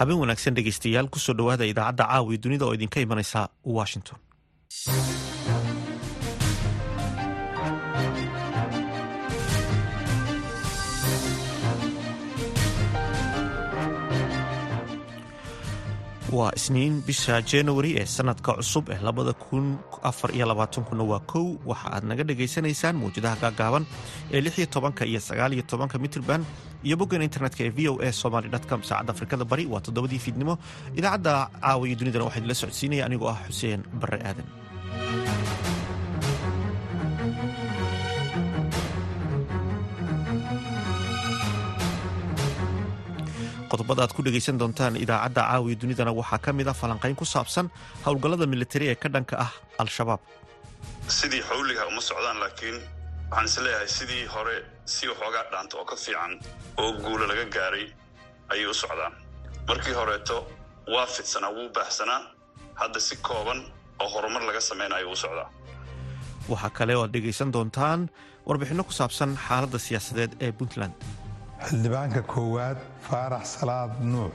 habeen wanaagsan dhegeystayaal ku soo dhowaada idaacadda caawi dunida oo idinka imanaysa washington waa isniin bisha januari ee sanadka cusub ee labada kun afar iyo labaatankuna waa kow. Waxa aad naga dhagaysanaysaan mawjadaha gaagaaban ee lix iyo tobanka iyo sagaal iyo tobanka mitrban iyo boggan internetka ee v o a somaly com. Saacadda afrikada bari waa toddobadii fiidnimo idaacadda caawa iyo dunidana waxaa idinla socodsiinaya anigoo ah xuseen barre aadan qodobada aad ku dhegaysan doontaan idaacadda caawiya dunidana waxaa ka mid a falanqayn ku saabsan howlgallada militari ee ka dhanka ah al-shabaab. Sidii xawliga uma socdaan laakiin waxaan is leeyahay sidii hore si waxoogaa dhaanta oo ka fiican oo guula laga gaaray ayay u socdaan. Markii horeeto waa fidsanaa wuu baahsanaa hadda si kooban oo horumar laga samaynayo u socdaa. Waxaa kale oo aad dhegaysan doontaan warbixinno ku saabsan xaaladda siyaasadeed ee puntland xildhibaanka koowaad faarax salaad nuux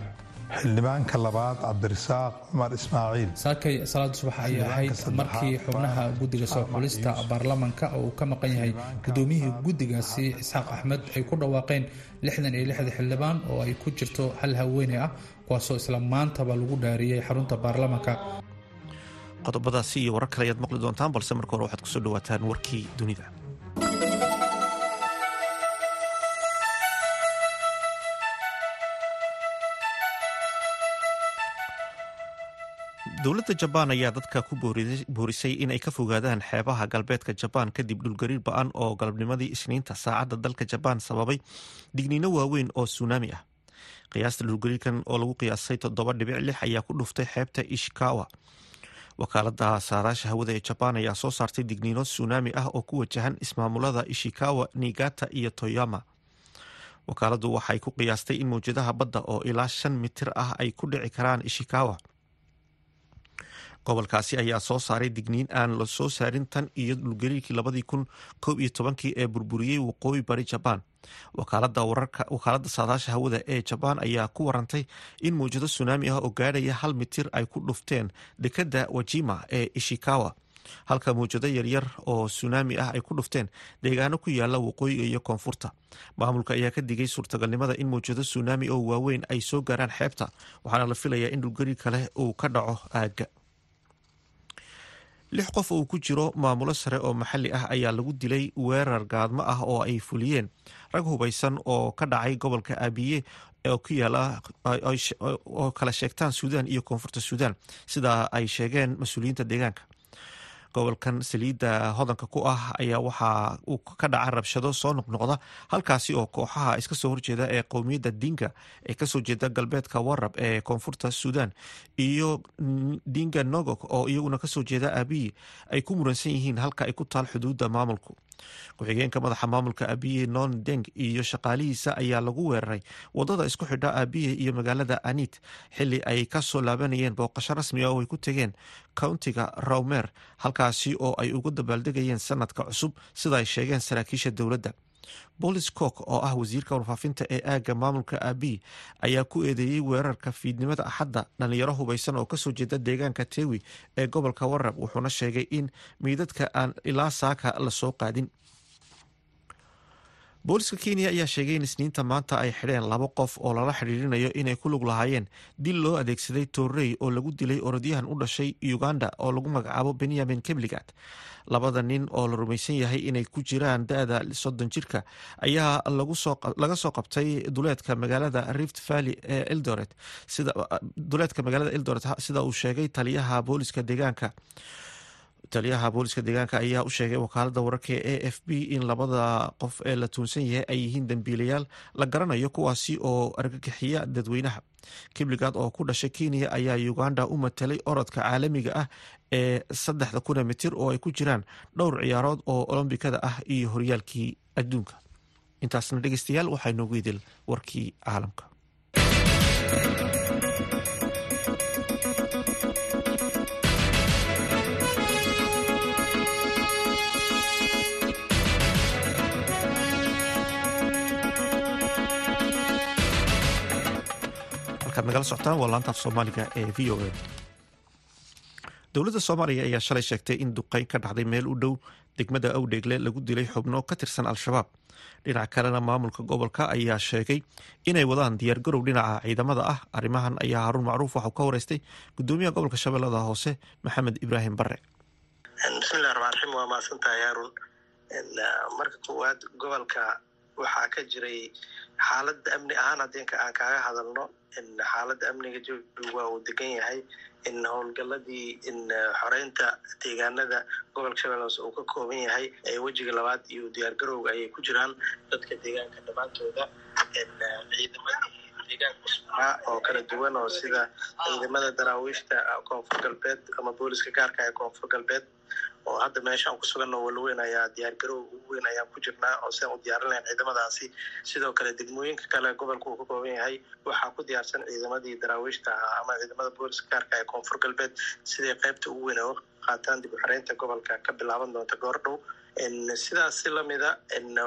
xildhibaanka labaad cabdirasaaq cumar ismaaciil. Saakay salaad subax ayay ahayd markii xubnaha guddiga soo xulista baarlamanka oo uu ka maqan yahay gudoomiyihii guddigaasi isxaaq axmed ay ku dhawaaqeen lixdan iyo lixda xildhibaan oo ay ku jirto hal haweeney ah kuwaasoo isla maantaba lagu dhaariyey xarunta baarlamanka. Qodobadaasi iyo warar kale ayaad maqli doontaan balse marka hore waxaad ku soo dhawaataan warkii dunida dowladda jabaan ayaa dadka ku boorisay inay ka fogaadaan xeebaha galbeedka jabaan kadib dhulgariir ba'an oo galabnimadii isniinta saacadda dalka jabaan sababay digniino waaweyn oo sunaami ah. Qiyaasta dhulgariirkan oo lagu qiyaasay toddoba dhibic lix ayaa ku dhuftay xeebta ishikawa. Wakaalada saadaasha hawada ee jabaan ayaa soo saartay digniino sunaami ah oo ku wajahan ismaamulada ishikawa nigata iyo toyama. Wakaaladu waxay ku qiyaastay in mawjadaha badda oo ilaa shan mitir ah ay ku dhici karaan ishikawa gobolkaasi ayaa soo saaray digniin aan la soo saarin tan iyo dhulgariirkii labadii kun koob iyo tobankii ee burburiyey waqooyi bari jabaan. Wakaalada saadaasha hawada ee jabaan ayaa ku warantay in mawjado sunaami ah oo gaadhaya hal mitir ay ku dhufteen dekadda wajima ee ishikawa. Halka mawjado yaryar oo sunaami ah ay ku dhufteen deegaano ku yaalla waqooyiga iyo koonfurta. Maamulka ayaa ka digay suurtagalnimada in mawjado sunaami oo waaweyn ay soo gaaraan xeebta waxaana la filayaa in dhulgariir kale uu ka dhaco aagga lix qof oo ku jiro maamulo sare oo maxalli ah ayaa lagu dilay weerar gaadmo ah oo ay fuliyeen. Rag hubaysan oo ka dhacay gobolka abiye oo kala sheegtaan suudaan iyo koonfurta suudaan. Sida ay sheegeen mas'uuliyiinta deegaanka gobolkan saliidda hodanka ku ah ayaa waxa uu ka dhaca rabshado soo noqnoqda halkaasi oo kooxaha iska soo horjeeda ee qowmiyadda dinga ee ka soo jeeda galbeedka warab ee koonfurta suudaan iyo dinga nogok oo iyaguna ka soo jeeda abiyi ay ku muransan yihiin halka ay ku taal xuduudda maamulku ku-xigeenka madaxa maamulka abiye non deng iyo shaqaalihiisa ayaa lagu weeraray waddada isku xidha abiye iyo magaalada anit xili ay ka soo laabanayeen booqasho rasmi ah oo ay ku tegeen countiga rawmer halkaasi oo ay ugu dabaaldegayeen sanadka cusub sida ay sheegeen saraakiisha dowladda bolis cook oo ah wasiirka warfaafinta ee aagga maamulka abiy ayaa ku eedeeyey weerarka fiidnimada axadda dhalinyaro hubaysan oo ka soo jeeda deegaanka tewi ee gobolka warab wuxuuna sheegay in miidadka aan ilaa saaka la soo qaadin booliska kenya ayaa sheegay in isniinta maanta ay xidheen labo qof oo lala xidhiirinayo inay ku lug lahaayeen dil loo adeegsaday toorrey oo lagu dilay orodyahan u dhashay uganda oo lagu magacaabo benyamin kebligat labada nin oo la rumaysan yahay inay ku jiraan da-da soddon jirka ayaa laga soo qabtay duleedka magaalada rift valley ee eldoret. Duleedka magaalada eldoret sida uu sheegay taliyaha booliska deegaanka taliyaha booliska deegaanka ayaa u sheegay wakaalada wararka a f b in labada qof ee la tuunsan yahay ay yihiin dambiilayaal la garanayo kuwaasi oo argagixiya dadweynaha. Kibligaad oo ku dhashay kenya ayaa uganda u matelay orodka caalamiga ah ee saddexda kuna mitir oo ay ku jiraan dhowr ciyaarood oo olombikada ah iyo horyaalkii adduunka. Intaasna dhegeystayaal waxaa idil warkii caalamka halkaad nagala socotaan waa laantaaf soomaaliga ee v o a. Dowladda soomaaliya ayaa shalay sheegtay in duqeyn ka dhacday meel u dhow degmada awdheegle lagu dilay xubno ka tirsan al-shabaab. Dhinaca kalena maamulka gobolka ayaa sheegay inay wadaan diyaargarow dhinaca ciidamada ah. Arrimahan ayaa haruun macruuf waxau ka wareystay gudoomiyaha gobolka shabeellada hoose maxamed ibraahim bare bismillahi raxmaan raxiim waa mahadsantahay haarun marka koowaad gobolka waxaa ka jiray xaaladda amni ahaan. Haddii aan kaaga hadalno xaaladda amniga jawigu waa uu degan yahay in howlgaladii in xoreynta deegaanada gobolka shabeelle hoose uu ka kooban yahay ee wejiga labaad iyo diyaargarowga ayay ku jiraan dadka deegaanka dhammaantooda. Ciidamadii deegaanka sugnaa oo kala duwan oo sida ciidamada daraawiishta koonfur galbeed ama booliska gaarka ee koonfur galbeed oo hadda meeshaan ku suganno walweyn ayaa diyaargarow ugu weyn ayaan ku jirnaa oo siaan u diyaarin lahayn ciidamadaasi. Sidoo kale degmooyinka kale gobolka uu ka kooban yahay waxaa ku diyaarsan ciidamadii daraawiishta ahaa ama ciidamada booliska gaarka ee koonfur galbeed. Siday qaybta ugu weyn oo qaataan dib u xareynta gobolka ka bilaaban doonta goordhow sidaas si lamida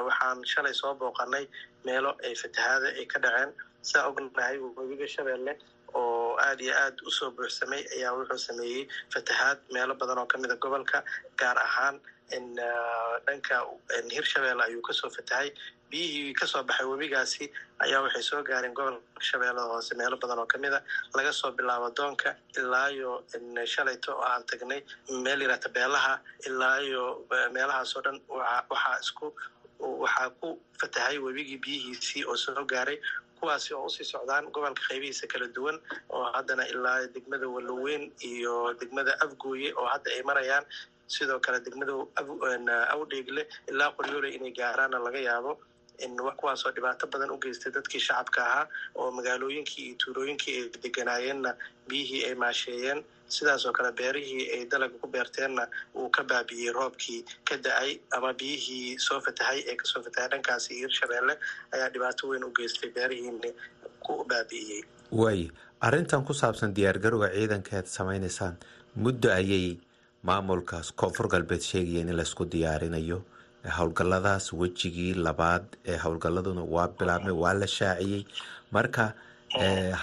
waxaan shalay soo booqanay meelo ay fatahaada ay ka dhaceen. Saa ognahay webiga shabeelle oo aada iyo aada u soo buuxsamay ayaa wuxuu sameeyey fatahaad meelo badan oo kamida gobolka gaar ahaan dhanka hirshabeelle ayuu ka soo fatahay. Biyihii ka soo baxay webigaasi ayaa waxay soo gaareen gobolka shabeellada hoose meelo badan oo kamida laga soo bilaabo doonka ilaayo shalayto oo aan tagnay meel yirahta beelaha ilaayo meelahaasoo dhan waxaa isku waxaa ku fatahay webigii biyihiisii oo soo gaaray kuwaasi oo u sii socdaan gobolka qaybihiisa kala duwan oo haddana ilaa degmada waloweyn iyo degmada afgooye oo hadda ay marayaan sidoo kale degmada awdheegle ilaa qoryoole inay gaaraana laga yaabo kuwaasoo dhibaato badan u geystay dadkii shacabka ahaa oo magaalooyinkii iyo tuulooyinkii ay deganaayeenna biyihii ay maasheeyeen sidaasoo kale beerihii ay dalaga ku beerteenna uu ka baabi'iyey roobkii ka da'ay ama biyihii soo fatahay ee ka soo fatahay dhankaasi hirshabeelle ayaa dhibaato weyn u geystay beerihiina ku baabi'iyey waay arrintan ku saabsan diyaargarowga ciidanka aad samaynaysaan muddo ayay maamulkaas koonfur galbeed sheegayeen in laysku diyaarinayo howlgalladaas wejigii labaad ee howlgalladuna waa bilaabmay waa la shaaciyey. Marka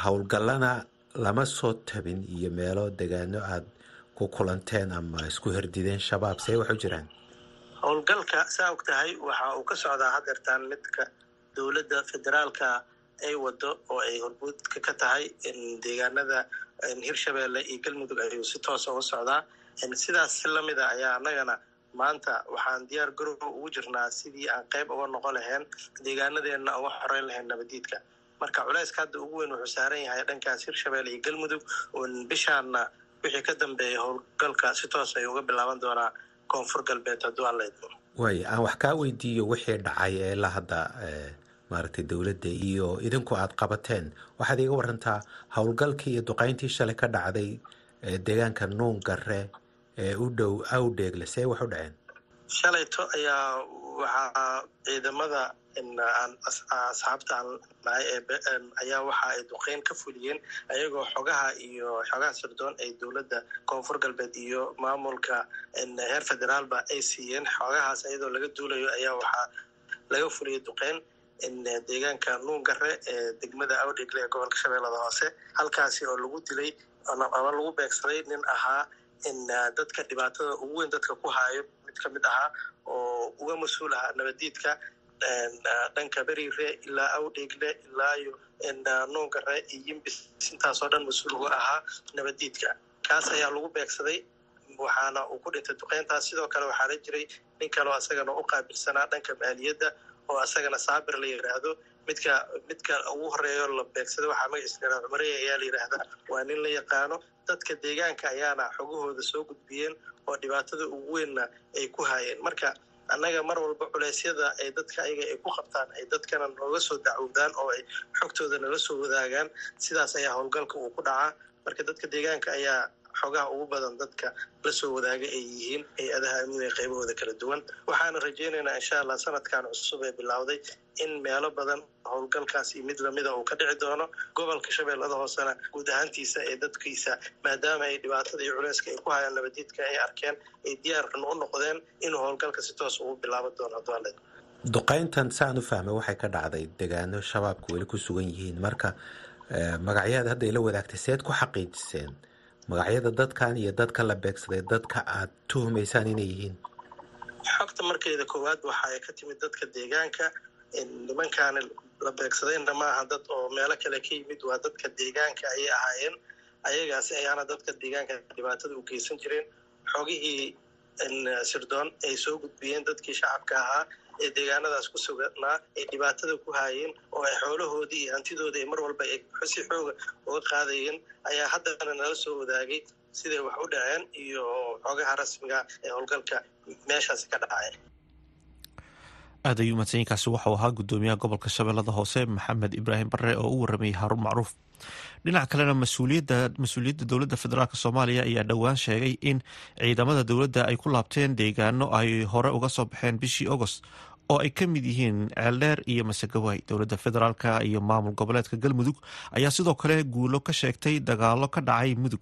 howlgallana lama soo tabin iyo meelo degaano aada ku kulanteen ama isku herdideen shabaab see wax u jiraan? Howlgalka saa og tahay waxa uu ka socdaa hadeertaan midka dowladda federaalka ay wado oo ay horbuudka ka tahay deegaanada hirshabeelle iyo galmudug ayuu si toosa uga socdaa. Sidaas si lamida ayaa annagana maanta waxaan diyaar garow ugu jirnaa sidii aan qayb uga noqon lahayn deegaanadeenna uga xoreyn lahayn nabadiidka. Marka culayska hadda ugu weyn wuxuu saaran yahay dhankaas hirshabeelle iyo galmudug oo bishaana wixii ka dambeeya howlgalka si toos ay uga bilaaban doonaa koonfur galbeed hadduu alla idmo aan wax kaa weydiiyo wixii dhacay ee la hadda maaragtay dowladda iyo idinku aada qabateen. Waxaad iga warantaa howlgalkii iyo duqeyntii shalay ka dhacday deegaanka nuun gare ee u dhow awdheegle see wax u dhaceen. Shalayto ayaa waxaa ciidamada asxaabta nahay ayaa waxa ay duqeyn ka fuliyeen ayagoo xogaha iyo xogaha sirdoon ay dowladda koonfur galbeed iyo maamulka heer federaalba ay siiyeen. Xogahaas iyadoo laga duulayo ayaa waxaa laga fuliyey duqeyn deegaanka nuungare ee degmada awdhegle ee gobolka shabeellada hoose halkaasi oo lagu dilay ama lagu beegsaday nin ahaa dadka dhibaatada ugu weyn dadka ku haayo mid ka mid ahaa oo uga mas'uul ahaa nabadiidka dhanka beriire ilaa awdheegle ilaayo nuungare iyo yimbis intaasoo dhan mas'uul uga ahaa nabadiidka. Kaas ayaa lagu beegsaday waxaana uu ku dhintay duqeyntaas. Sidoo kale waxaa la jiray nin kaleo asagana u qaabilsanaa dhanka maaliyadda oo asagana saabir la yidhaahdo midka midka ugu horeeyo la beegsada waxaa magaciisa cumarey ayaa la yidhaahdaa waa nin la yaqaano dadka deegaanka ayaana xogahooda soo gudbiyeen oo dhibaatada ugu weynna ay ku haayeen. Marka annaga mar walba culeysyada ay dadka ayaga ay ku qabtaan ay dadkana nooga soo dacwodaan oo ay xogtooda nala soo wadaagaan sidaas ayaa howlgalka uu ku dhacaa. Marka dadka deegaanka ayaa xogaha ugu badan dadka la soo wadaaga ay yihiin hay'adaha amniga qaybahooda kala duwan. Waxaana rajaynaynaa insha allah sanadkan cusub ee bilowday in meelo badan howlgalkaas iyo mid lamida uu ka dhici doono gobolka shabeellada hoosena guud ahaantiisa ee dadkiisa maadaama ay dhibaatada iyo culeyska ay ku hayaan nabadiidka ay arkeen ay diyaarkan u noqdeen inuu howlgalka si toos ugu bilaaban doono hadduu duqeyntan saan u fahmay waxay ka dhacday degaano shabaabka weli ku sugan yihiin. Marka magacyaad hadda ila wadaagtay seed ku xaqiijiseen magacyada dadkan iyo dadka la beegsaday dadka aad tuhumaysaan inay yihiin? Xogta markeeda koowaad waxa ay ka timid dadka deegaanka nimankaani la beegsadayna maaha dad oo meelo kale ka yimid waa dadka deegaanka ayay ahaayeen. Ayagaasi ayaana dadka deegaanka dhibaatada u geysan jireen. Xogihii sirdoon ay soo gudbiyeen dadkii shacabka ahaa ee deegaanadaas ku suganaa ay dhibaatada ku haayeen oo ay xoolahoodii iyo hantidooda ay mar walba ay si xooga uga qaadayeen ayaa haddana nala soo wadaagay siday wax u dhaceen iyo xogaha rasmiga ee howlgalka meeshaasi ka dhacay aad ayuu mahadsanyiinkaasi waxau ahaa gudoomiyaha gobolka shabeellada hoose maxamed ibraahim bare oo u waramayay haarun macruuf. Dhinaca kalena mas'uuliyadda dowladda federaalk soomaaliya ayaa dhowaan sheegay in ciidamada dowladda ay ku laabteen deegaano ay hore uga soo baxeen bishii agost oo ay ka mid yihiin ceeldheer iyo masegawaay dowladda federaalk iyo maamul goboleedka galmudug ayaa sidoo kale guulo ka sheegtay dagaalo ka dhacay mudug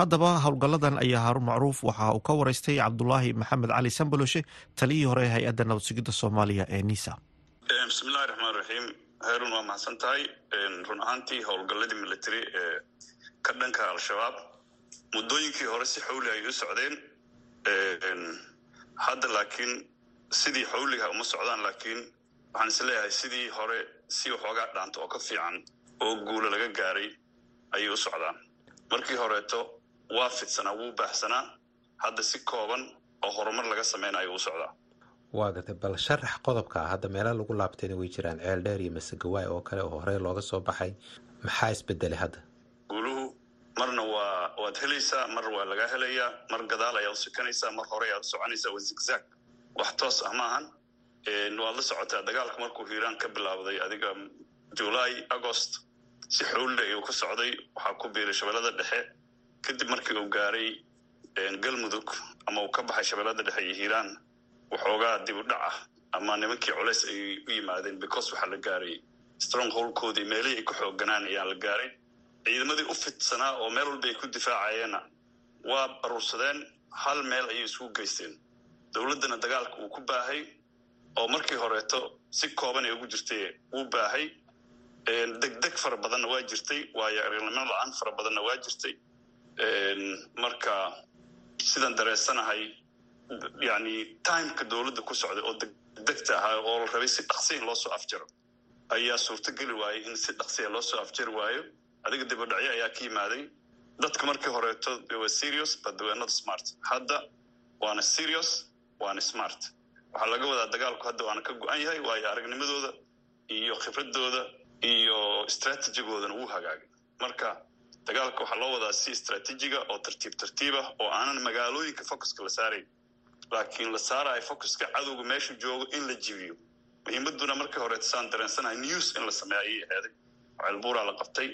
haddaba howlgalladan ayaa haarun macruuf waxa uu ka wareystay cabdulaahi maxamed cali sambaloshe taliyii hore hay'adda nabadsugidda soomaaliya ee nisa bismillahi raxmaan raxiim haarun waa maxadsan tahay? Run ahaantii howlgalladii military ee ka dhanka al-shabaab. Muddooyinkii hore si xawli ay u socdeen. Hadda laakiin sidii xawliga uma socdaan laakiin waxaan is leeyahay sidii hore si waxoogaa dhaanta oo ka fiican oo guulo laga gaaray ayay u socdaan markii horeeto waa fidsanaa wuu baahsanaa hadda si kooban oo horumar laga samaynayo u socdaa. Waa gartay bal sharax qodobka ah hadda meela lagu laabtayna way jiraan. Ceel dheer iyo masegawaay oo kale oo horey looga soo baxay. Maxaa isbedelay hadda? Guuluhu marna waa waad helaysaa mar waa lagaa helayaa mar gadaal ayaad u sikanaysaa mar hore ayaad u soconaysaa waa zigzag. Wax toos ah maahan waad la socotaa dagaalka markuu hiiraan ka bilaabday adiga julaay agost si xowlle ayuu ka socday waxaa ku biiray shabeellada dhexe. Kadib markii uu gaaray galmudug ama uu ka baxay shabeellada dhexe iyo hiiraan waxoogaa dib u dhac ah ama nimankii culeys ay u yimaadeen because waxaa la gaaray strong holkoodii meelihii ay ku xoogganaan ayaa la gaaray. Ciidamadii u fidsanaa oo meel walba ay ku difaacayeenna waa baruursadeen hal meel ayay isugu geysteen. Dowladdana dagaalka uu ku baahay oo markii horeeto si kooban ay ugu jirtay wuu baahay degdeg fara badanna waa jirtay waayo aragnimo la'aan fara badanna waa jirtay. Marka sidaan dareensanahay yani timeka dowladda ku socday oo degdegta ahaa oo la rabay si dhaqsi in loo soo afjaro ayaa suurtogeli waayey in si dhaqsiya loo soo afjari waayo. Adiga dibadhacyo ayaa ka yimaaday dadka markii horeeto waa serious not smart. Hadda waana serious waana smart. Waxaa laga wadaa dagaalku hadda waana ka go-an yahay waayo aragnimadooda iyo khibradooda iyo strategigoodana wuu hagaagay marka dagaalka waxaa loo wadaa si istraatiijiga oo tartiib tartiib ah oo aanan magaalooyinka focuska la saarayn. Laakiin la saarayo focuska cadowga meeshu joogo in la jibiyo. Muhiimaduna markii horeeta saan dareensanahay news in la sameeya ayay aheeday ceelbuuraa la qabtay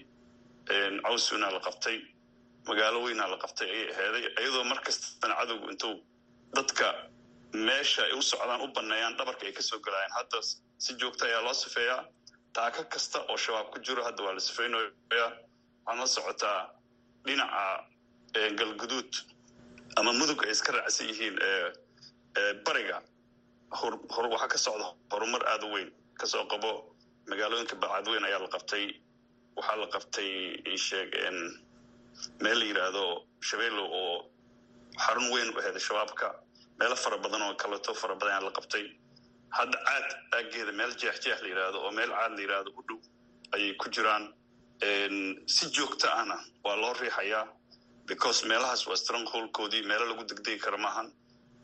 cawsunaa la qabtay magaalo weynaa la qabtay ayay aheeday iyadoo mar kastana cadowgu intuu dadka meesha ay u socdaan u banneeyaan dhabarka ay ka soo gelaayaan hadda si joogta ayaa loo sifeeyaa taaka kasta oo shabaab ku jiro hadda waa la sifeynayaa waxaad socotaa dhinaca galguduud ama mudug ay iska raacsan yihiin bariga. Waxaa ka socda horumar aada u weyn ka soo qabo magaalooyinka bacadweyn ayaa la qabtay. Waxaa la qabtay sheeg meel la yidhaahdo shabeellow oo xarun weyn u aheeda shabaabka. Meelo fara badan oo kaleto fara badan ayaa la qabtay hadda caad aageeda meel jeex jeex la yidhaahdo oo meel caad la yidhaahdo u dhow ayay ku jiraan si joogta ahna waa loo riixayaa because meelahaas waa strong holkoodii meelo lagu degdegi kara maahan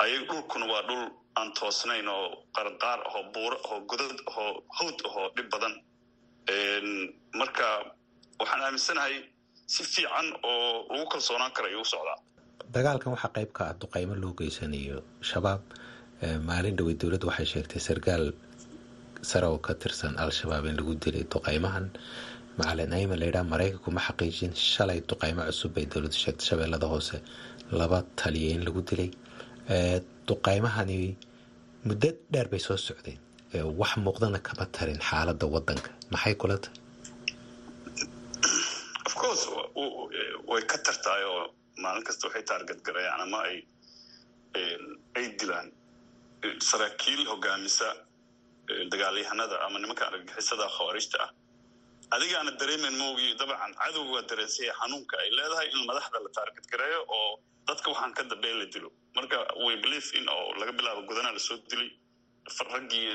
ayag dhulkuna waa dhul aan toosnayn oo qarqaar ahoo buuro ahoo godad ahoo hawd ahoo dhib badan. Marka waxaan aaminsanahay si fiican oo lagu kalsoonaan kara ayuu u socdaa. Dagaalkan waxaa qayb ka ah duqaymo loo geysanayo shabaab maalin dhowey dowladda waxay sheegtay sarkaal sare oo ka tirsan al-shabaab in lagu dilay duqaymahan macalin ayman layidhaha maraykanku ma xaqiijin shalay duqaymo cusub bay dowladdu sheegtay shabeellada hoose. Laba taliya in lagu dilay. Duqaymahani muddo dheer bay soo socdeen. Wax muuqdana kama tarin xaaladda wadanka maxay kula tahay of course way ka tartaay oo maalin kasta waxay taarget garayaan ama ay ay dilaan saraakiil hogaamisa dagaalyahanada ama nimanka argagixisada khawaarijta ah. Adigaana dareemen moogi dabcan cadowga waa dareensaya xanuunka. Ay leedahay in madaxda la taarget gareeyo oo dadka waxaan ka dambeeya la dilo. Marka way belief in oo laga bilaabo gudanaa la soo dilay. Raggii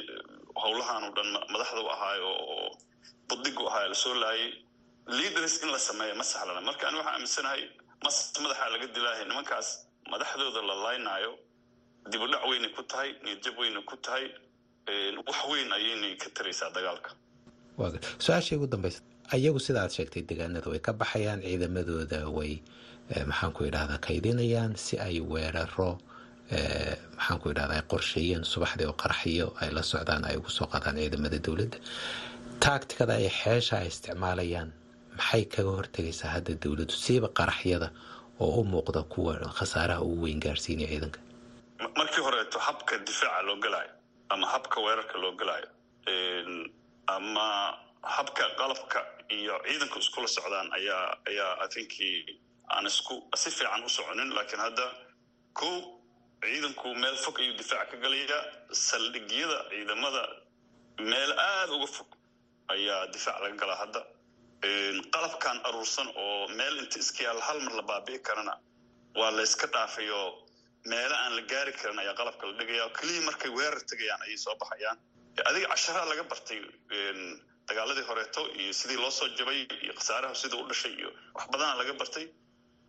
howlahan o dhan madaxda u ahaayo oo buddigu ahaayo la soo laayay. Leaders in la sameeya ma sahlana marka ani waxaan aaminsanahay mas madaxaa laga dilaahay nimankaas madaxdooda la laynaayo dibudhac weynay ku tahay niyadjab weynay ku tahay wax weyn ayaynay ka taraysaa dagaalka. Su'aashii ugu dambaysa ayagu sida sheegtay deegaanada way ka baxayaan ciidamadooda way maxaan ku kaydinayaan si ay weeraro maxaan ku idhahda ay qorsheeyeen subaxdii oo qaraxiyo ay la socdaan ay ugu soo qaadaan ciidamada dowladda. Taagtikada ay xeesha ay isticmaalayaan maxay kaga hortegaysaa hadda dowladdu? Siiba qaraxyada oo u muuqda kuwa khasaaraha ugu weyn gaarsiinaya ciidanka markii horeeto habka difaaca loo galaayo ama habka weerarka loo galaayo ama habka qalabka iyo ciidanku iskula socdaan ayaa ayaa athinkii aan isku si fiican u soconin. Laakiin hadda ko ciidanku meel fog ayuu difaac ka galayaa. Saldhigyada ciidamada meel aada uga fog ayaa difaac laga galaa hadda. Qalabkan aruursan oo meel inta iska yaalla hal mar la baabi'i karana waa la yska dhaafayo meelo aan la gaari karin ayaa qalabka la dhigaya keliya markay weerar tegayaan ayay soo baxayaan. Adiga casharaa laga bartay dagaaladii horeeto iyo sidii loo soo jabay iyo khasaaraha sida u dhashay iyo wax badana laga bartay.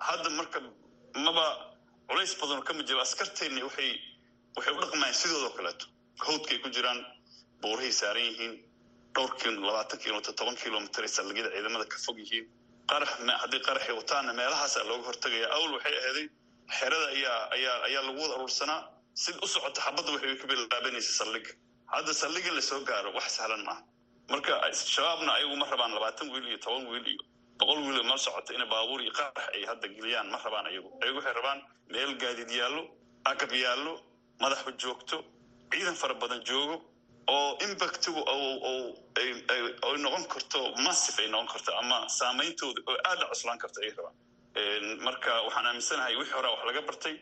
Hadda marka maba culays badanoo kama jiro askarteenni waxay waxay u dhaqmayaan sidoodoo kaleeto. Hawdkay ku jiraan buurahay saaran yihiin dhowr kilo labaatan kilomitr toban kilomitr ay saldhigyada ciidamada ka fog yihiin. Qarax haddii qaraxay wataana meelahaasaa looga hortagaya awl waxay aheeday xerada ayaa ayaa ayaa lagu wada aruursanaa. Sid u socota xabadda waxay ka bilaabanaysa saldhiga hadda saldhiga la soo gaaro wax sahlan maaha. Marka shabaabna ayagu ma rabaan labaatan wiil iyo toban wiil iyo boqol wiil ma socota ina baabuur iyo qarax ay hadda geliyaan. Ma rabaan ayagu. Ayagu waxay rabaan meel gaadiid yaallo agab yaallo madaxu joogto ciidan fara badan joogo oo impactigu ay noqon karto massif ay noqon karto ama saameyntooda oo aada cuslaan karto ay rabaan marka waxaan aaminsanahay wixii horaa wax laga bartay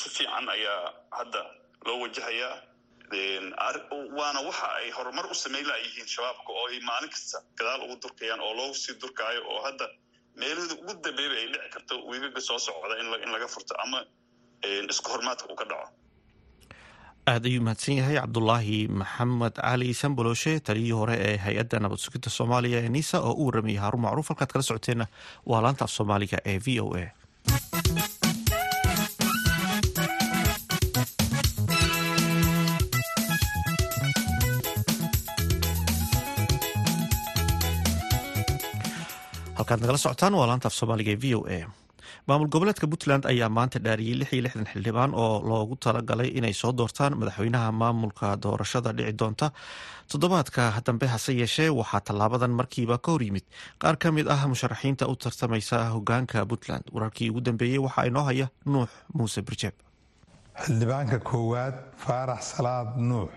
si fiican ayaa hadda loo wajahayaa waana waxa ay horumar u samayn layihiin shabaabka oo ay maalin kasta gadaal ugu durkayaan oo loogu sii durkaayo oo hadda meelahooda ugu dambeeba ay dhici karto wiigaga soo socda in laga furto ama isku hormaadka uu ka dhaco aad ayuu mahadsan yahay cabdulaahi maxamed cali sanboloshe taliyihii hore ee hay'adda nabad sugidda soomaaliya ee nisa oo u waramayay haarun macruuf. Halkaad kala socoteenna waa laanta af soomaaliga ee v o a. Halkaad nagala socotaan waa laanta af soomaaliga ee v o a maamul goboleedka puntland ayaa maanta dhaariyey lix iyo xildhibaan oo loogu talagalay inay soo doortaan madaxweynaha maamulka doorashada dhici doonta. Toddobaadka dambe hase yeeshee waxaa tallaabadan markiiba ka hor yimid. Qaar ka mid ah musharaxiinta u tartamaysa hogaanka puntland. Wararkii ugu dambeeyey waxaa inoo haya nuux muuse birjeeb xildhibaanka koowaad faarax salaad nuux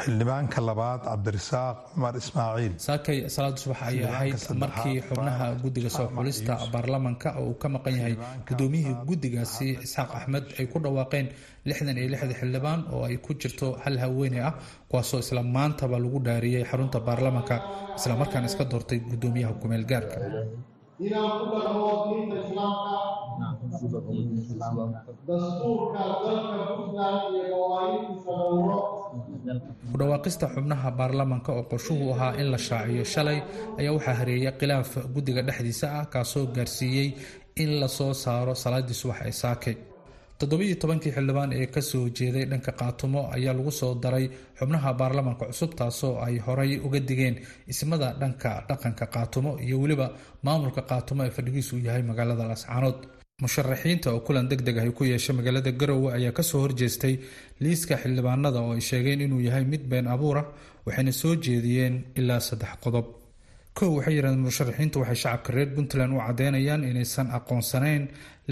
xildhibaanka labaad cabdirasaaq cumar ismaaciil. Saakay salaada subax ayay ahayd markii xubnaha guddiga soo xulista baarlamanka oo uu ka maqan yahay gudoomiyihii guddigaasi isxaaq axmed ay ku dhawaaqeen lixdan iyo lixda xildhibaan oo ay ku jirto hal haweeney ah kuwaasoo isla maantaba lagu dhaariyey xarunta baarlamanka islamarkaana iska doortay gudoomiyaha kumeel gaarka inaan ku dhaqmo diinta islaamka dastuurka dhawaaqista xubnaha baarlamanka oo qorshuhu ahaa in la shaaciyo shalay ayaa waxaa hareeyay khilaaf guddiga dhexdiisa ah kaasoo gaarsiiyey in la soo saaro salaadii subax ee saakay toddobiiyo tobankii xildhibaan ee ka soo jeeday dhanka qaatumo ayaa lagu soo daray xubnaha baarlamanka cusub taasoo ay horay uga digeen ismada dhanka dhaqanka qaatumo iyo weliba maamulka qaatumo ee fadhigiisu yahay magaalada lascaanood musharaxiinta oo kulan deg deg ah ku yeeshay magaalada garowe ayaa ka soo horjeestay liiska xildhibaanada oo ay sheegeen inuu yahay mid been abuur ah waxayna soo jeediyeen ilaa saddex qodob kow waxay yidhahdeen musharaxiintu waxay shacabka reer puntland u cadeynayaan inaysan aqoonsanayn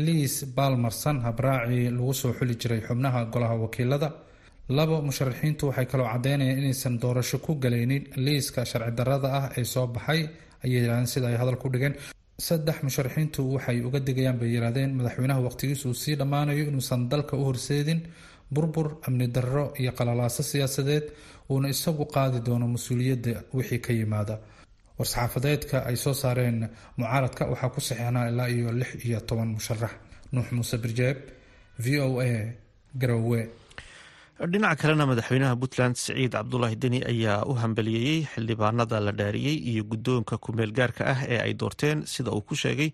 liis baalmarsan habraacii lagu soo xuli jiray xubnaha golaha wakiilada. Labo musharaxiintu waxay kaloo cadeynayaan inaysan doorasho ku galaynin liiska sharci darada ah ee soo baxay ayay yidhahdeen sida ay hadal ku dhigeen. Saddex musharaxiintu waxay uga digayaan bay yidhahdeen madaxweynaha waqtigiisu uu sii dhammaanayo inuusan dalka u horseedin burbur amni darro iyo qalalaaso siyaasadeed uuna isagu qaadi doono mas'uuliyadda wixii ka yimaada war-saxaafadeedka ay soo saareen mucaaradka waxaa ku saxeexnaa ilaa iyo lix iyo toban musharax. Nuux muuse birjeeb v o a garowe. Dhinaca kalena madaxweynaha puntland siciid cabdulaahi deni ayaa u hambaliyeeyey xildhibaanada la dhaariyey iyo guddoonka kumeel gaarka ah ee ay doorteen sida uu ku sheegay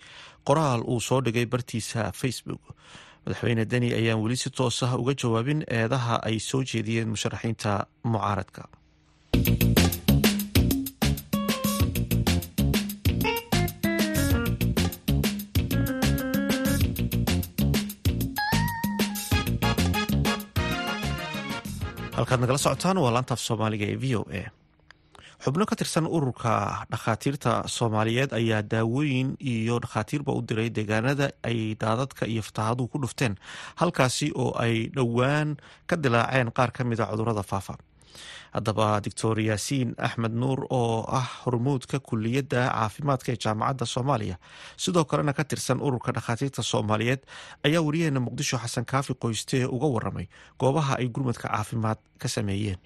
qoraal uu soo dhigay bartiisa facebook. Madaxweyne deni ayaan weli si toos ah uga jawaabin eedaha ay soo jeediyeen musharaxiinta mucaaradka halkaad nagala socotaan waa laantaaf soomaaliga ee v o a. Xubno ka tirsan ururka dhakhaatiirta soomaaliyeed ayaa daawooyin iyo dhakhaatiirba u diray deegaanada ay daadadka iyo fatahaaduhu ku dhufteen halkaasi oo ay dhowaan ka dilaaceen qaar ka mida cudurrada faafa haddaba doctor yaasiin axmed nuur oo ah hormuudka kuliyadda caafimaadka ee jaamacadda soomaaliya. Sidoo kalena ka tirsan ururka dhakhaatiirta soomaaliyeed ayaa wariyaheena muqdisho xasan kaafi qoystee uga waramay goobaha ay gurmadka caafimaad ka sameeyeen.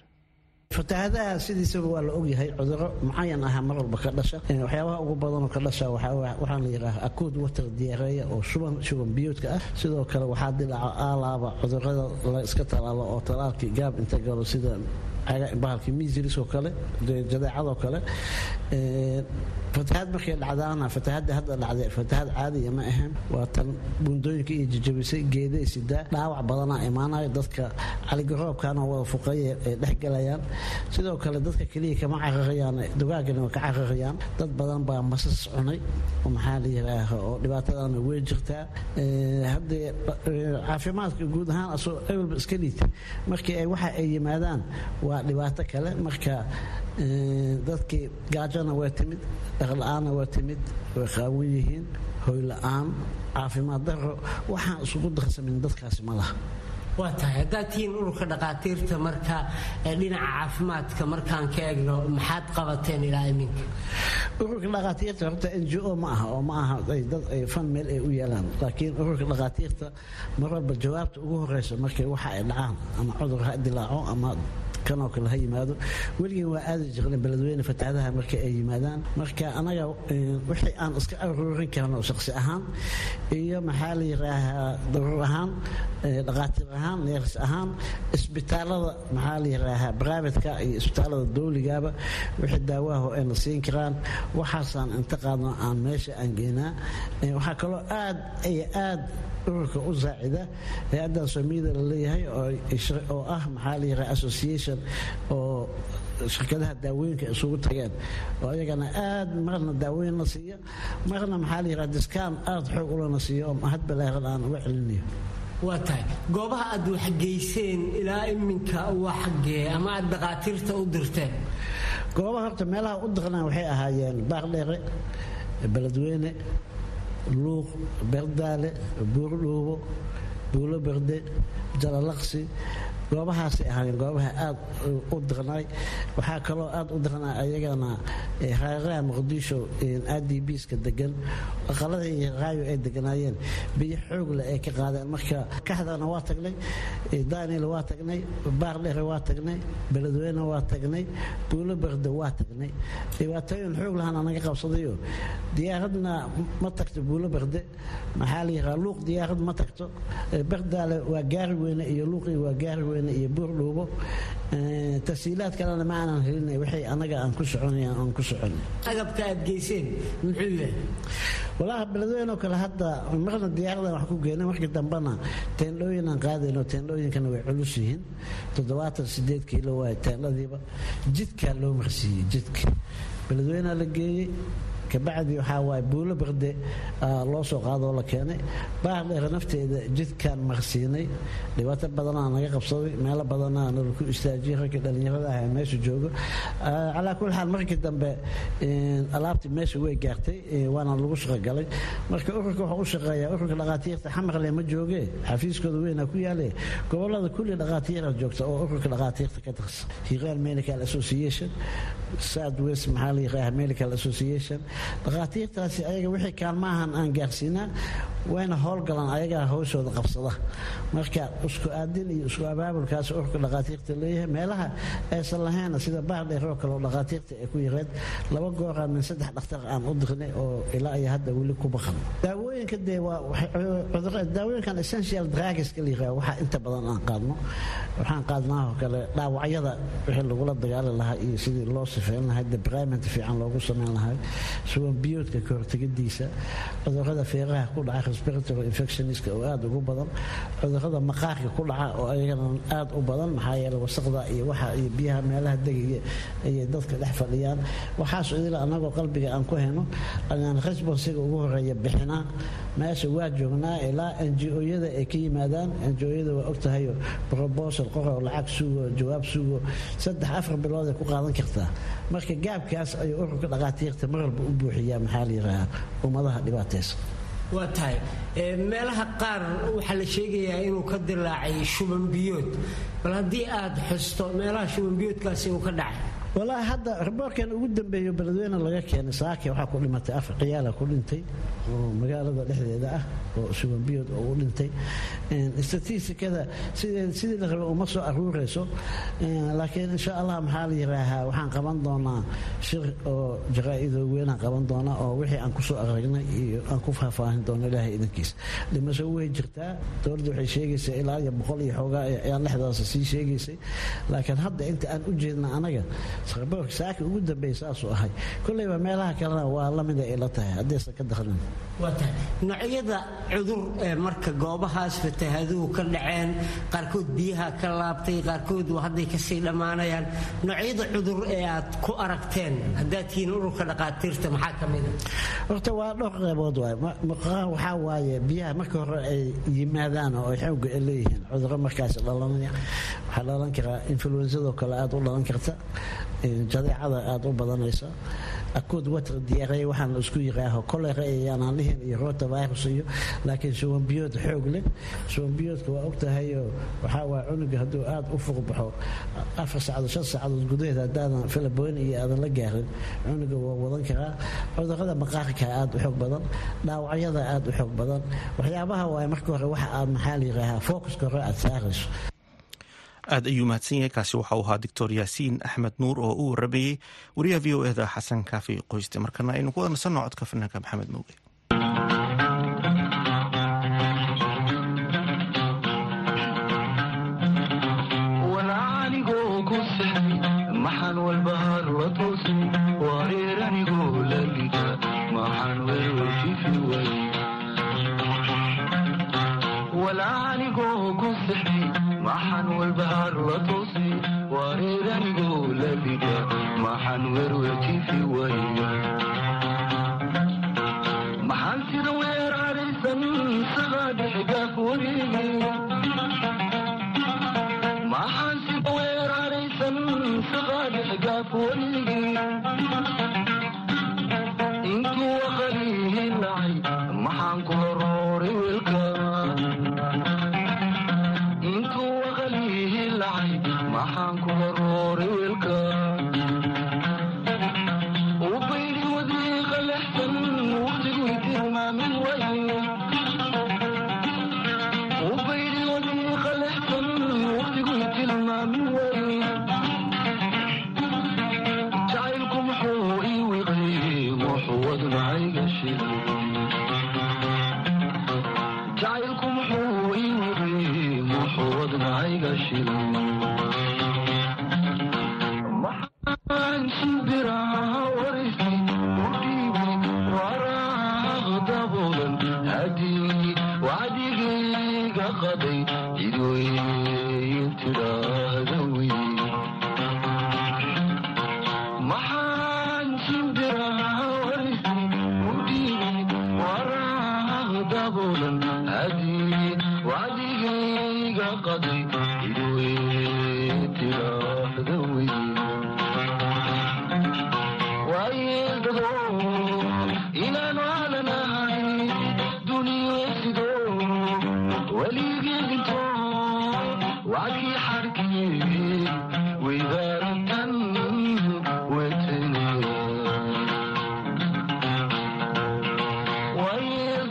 Fatahaadaha sidiisaba waa la ogyahay cuduro mucayan aha mar walba ka dhasha. Waxyaabaha ugu badanoo ka dhasha waxaa la yidhaaha akuud watar diyaareeya oo shuban shuban biyoodka ah. Sidoo kale waxaa dilaaca aalaaba cudurrada la iska talaalo oo talaalkii gaab inta galo sida bahalkii miisiris oo kale jadeecadoo kale fatahaad markay dhacdaana fatahaadda hadda dhacday fatahaad caadiya ma ahayn waa tan buundooyinka iyo jajabisay geeday sidaa dhaawac badanaa imaanayo dadka caligaroobkana wada fuqaya ay dhex galayaan. Sidoo kale dadka keliya kama cararayaan dugaagana waa ka cararayaan. Dad badan baa masas cunay maxaa la yiraaha oo dhibaatadana wey jirtaa. Haddee caafimaadka guud ahaan asoo ewelba iska liita markii ay waxa ay yimaadaan waa dhibaato kale. Marka dadkii gaajona waa timid dhaqla-aanna waa timid way qaawan yihiin hoy la'aan caafimaad daro waxaan isugu darsamin dadkaasi ma laha. Waa tahay haddaad tihiin ururka dhakhaatiirta marka dhinaca caafimaadka markaan ka egno maxaad qabateen ilaa iminka ururka dhakhaatiirta horta n g o ma aha oo ma aha dad ay fan meel ay u yeelaan laakiin ururka dhakhaatiirta mar walba jawaabta ugu horeysa markay waxa ay dhacaan ama cudur ha dilaaco ama kanoo kale ha yimaado. Weligeen waa aadi jirna beledweyne fatahaadaha marka ay yimaadaan. Marka anaga wixii aan iska aruurin karno shaqsi ahaan iyo maxaa la yiraahaa daruur ahaan dhakhaatiir ahaan neers ahaan isbitaalada maxaa la yiraahaa brivatka iyo isbitaalada dowligaba wixii daawaha ayna siin karaan waxaasaan inta qaadno aan meesha aan geynaa waxaa kaloo aad iyo aad ururka u saacida hay'addan soomiyada la leeyahay oo ah maxaa la yiraha association oo shirkadaha daawooyinka isugu tageen. Oo ayagana aad marna daawooyin la siiya marna maxaa la yiraha diskaan aad xoog ulana siiyo oo mahad ballaaran aan uga celinayo. Waa tahay. Goobaha aad waxgeyseen ilaa iminka waa xaggee ama aad dhakhaatiirta u dirteen? Goobaha horta meelaha u dirnaan waxay ahaayeen baardheere beledweyne luuq berdaale buurdhuubo buulo berde jalalaqsi goobahaasay ahaayeen goobaha aad u dirnay waxaa kaloo aad u dirnaa ayagana hareeraha muqdisho adbska degan aqalada raayo ay deganaayeen biyo xoogle ay ka qaadeen. Marka kaxdana waa tagnay daanil waa tagnay baardhere waa tagnay beledweyne waa tagnay buulo berde waa tagnay. Dhibaatooyin xoog lahana naga qabsadayo. Diyaaradna ma tagto buulo berde maxaa la yiraa luuq diyaarad ma tagto. Berdaale waa gaari weyne iyo luuqii waa gaari weyne iyo buurdhuubo tasiilaad kalena ma aanan helin waxay anaga aan ku soconay aan ku socon. Agabka aad geyseen muxuu yahay? Walaaha beledweyne oo kale hadda marna diyaaradan wax ku geynay markii dambena teendhooyin aan qaadayno teendhooyinkana way culus yihiin. Toddobaatan sideed kiilo waay teendhadiiba jidkaa loo marsiiyey jidka. Beledweynea la geeyey kabacdi waxaa waaye buulo berde loo soo qaadoo la keenay. Baardheere nafteeda jidkaan marsiinay dhibaato badanaa naga qabsaday meelo badanaa nalaku istaajiyay ragga dhallinyarada ah ee meesha joogo. Calaa kulli xaal markii dambe alaabtii meesha way gaartay waana lagu shaqogalay marka ururka waxaa u shaqeeyaa ururka dhakhaatiirta xamarle ma jooge xafiiskooda weynaa ku yaale. Gobolada kulli dhakhaatiira joogta oo ururka dhakhaatiirta ka tirsan hiiraan medical association south maxaa la yiraha medical association dhakhaatiirtaasi ayaga wixii kaalmaahan aan gaarsiinaa wayna howlgalaan ayagaa hawshooda qabsada. Marka isku aadin iyo isku abaabulkaas urka dhakhaatiirta leeyahay meelaha aysan lahayna sida baardheeroo kale oo dhakhaatiirta ay ku yareed laba gooraan min saddex dhakhtar aan u dirnay oo ilaa iyo hadda weli ku baqan. Daawooyinka dee daawooyinkan essential drugiska la yiraha waxaa inta badan aan qaadno. Waxaan qaadnaa oo kale dhaawacyada wixii lagula dagaali lahaa iyo sidii loo sifeyn lahaa debrimant fiican loogu sameyn lahaa suwan biyoodka ka hortegadiisa cudurrada feeraha ku dhaca respiratory infectionska oo aada ugu badan cudurrada maqaarka ku dhaca oo ayagana aada u badan maxaa yeele wasaqda iyo waxa iyo biyaha meelaha degaya ayay dadka dhex fadhiyaan. Waxaas idila annagoo qalbiga aan ku hayno ayaan responsiga ugu horreeya bixinaa meesha waa joognaa ilaa ngo-yada ay ka yimaadaan. Ngo-yada waa ogtahayo robosal qoro lacag sugo jawaab sugo saddex afar bilood ay ku qaadan kartaa marka gaabkaas ayuu ururka dhakhaatiirta mar walba u buuxiyaa maxaa la yidhaahaa ummadaha dhibaataysan waa tahay. Meelaha qaar waxaa la sheegayaa inuu ka dilaacay shuban biyood. Bal haddii aad xusto meelaha shuban biyoodkaasi uu ka dhacay walaahi hadda riboorkan ugu dambeeyo beledweyne laga keenay saake waxaa ku dhimatay afar ciyaala ku dhintay oo magaalada dhexdeeda ah oo subanbiyood oo u dhintay. Statistikada sidii la raba uma soo aruurayso. Laakiin insha allah maxaa la yiraahaa waxaan qaban doonaa shir oo jaraa-idoo weynaan qaban doonaa oo wixii aan ku soo aragnay iyo aan ku faahfaahin doono ilaahay idankiis dhimasho way jirtaa dowladda waxay sheegaysaa ilaa iyo boqol iyo xoogaa ayaa lexdaasa sii sheegaysay. Laakiin hadda inta aan u jeedna anaga saaka ugu dambeeya saasuu ahay. Koleyba meelaha kalena waa lamida ay la tahay. Haddaysan ka tahay. Noocyada cudur ee marka goobahaas fatahaaduhu ka dhaceen qaarkood biyaha ka laabtay qaarkood hadday ka sii dhammaanayaan noocyada cudur ee aad ku aragteen haddaad tihiin ururka dhaqaatiirta maxaa ka mida horta waa dhowr qeybood waay. Waxaa waaye biyaha marka hore ay yimaadaan oo ay xoogga ay leeyihiin. Cuduro markaas dhalanaya waxaa dhalan karaa influensadoo kale aada u dhalan karta jadeecada aada u badanaysa akood water diyaaraya waxaan isku yiraaho kolera ayaanaan dhihin iyo rota virus iyo laakiin suwanbiyood xoog leh. Suwanbiyoodka waa ogtahayo waxaa waa cunuga hadduu aada u fuqbaxo afar saacadood shan saacadood gudaheed haddaadan filaboyn iyo aadan la gaarin cunuga waa wadan karaa. Cudurada maqaarka aada u xoog badan dhaawacyada aada u xoog badan. Waxyaabaha waay marka hore waxa aad maxaa la yiraahaa? Focuska hore aada saarayso aad ayuu mahadsan yahay kaasi waxa uu ahaa doctor yaasiin axmed nuur oo u waramayey wariyaha v o eda xasan kaafi qoyste markana aynu ku wada nasanno codka fanaanka maxamed mowge walbahaar la toosi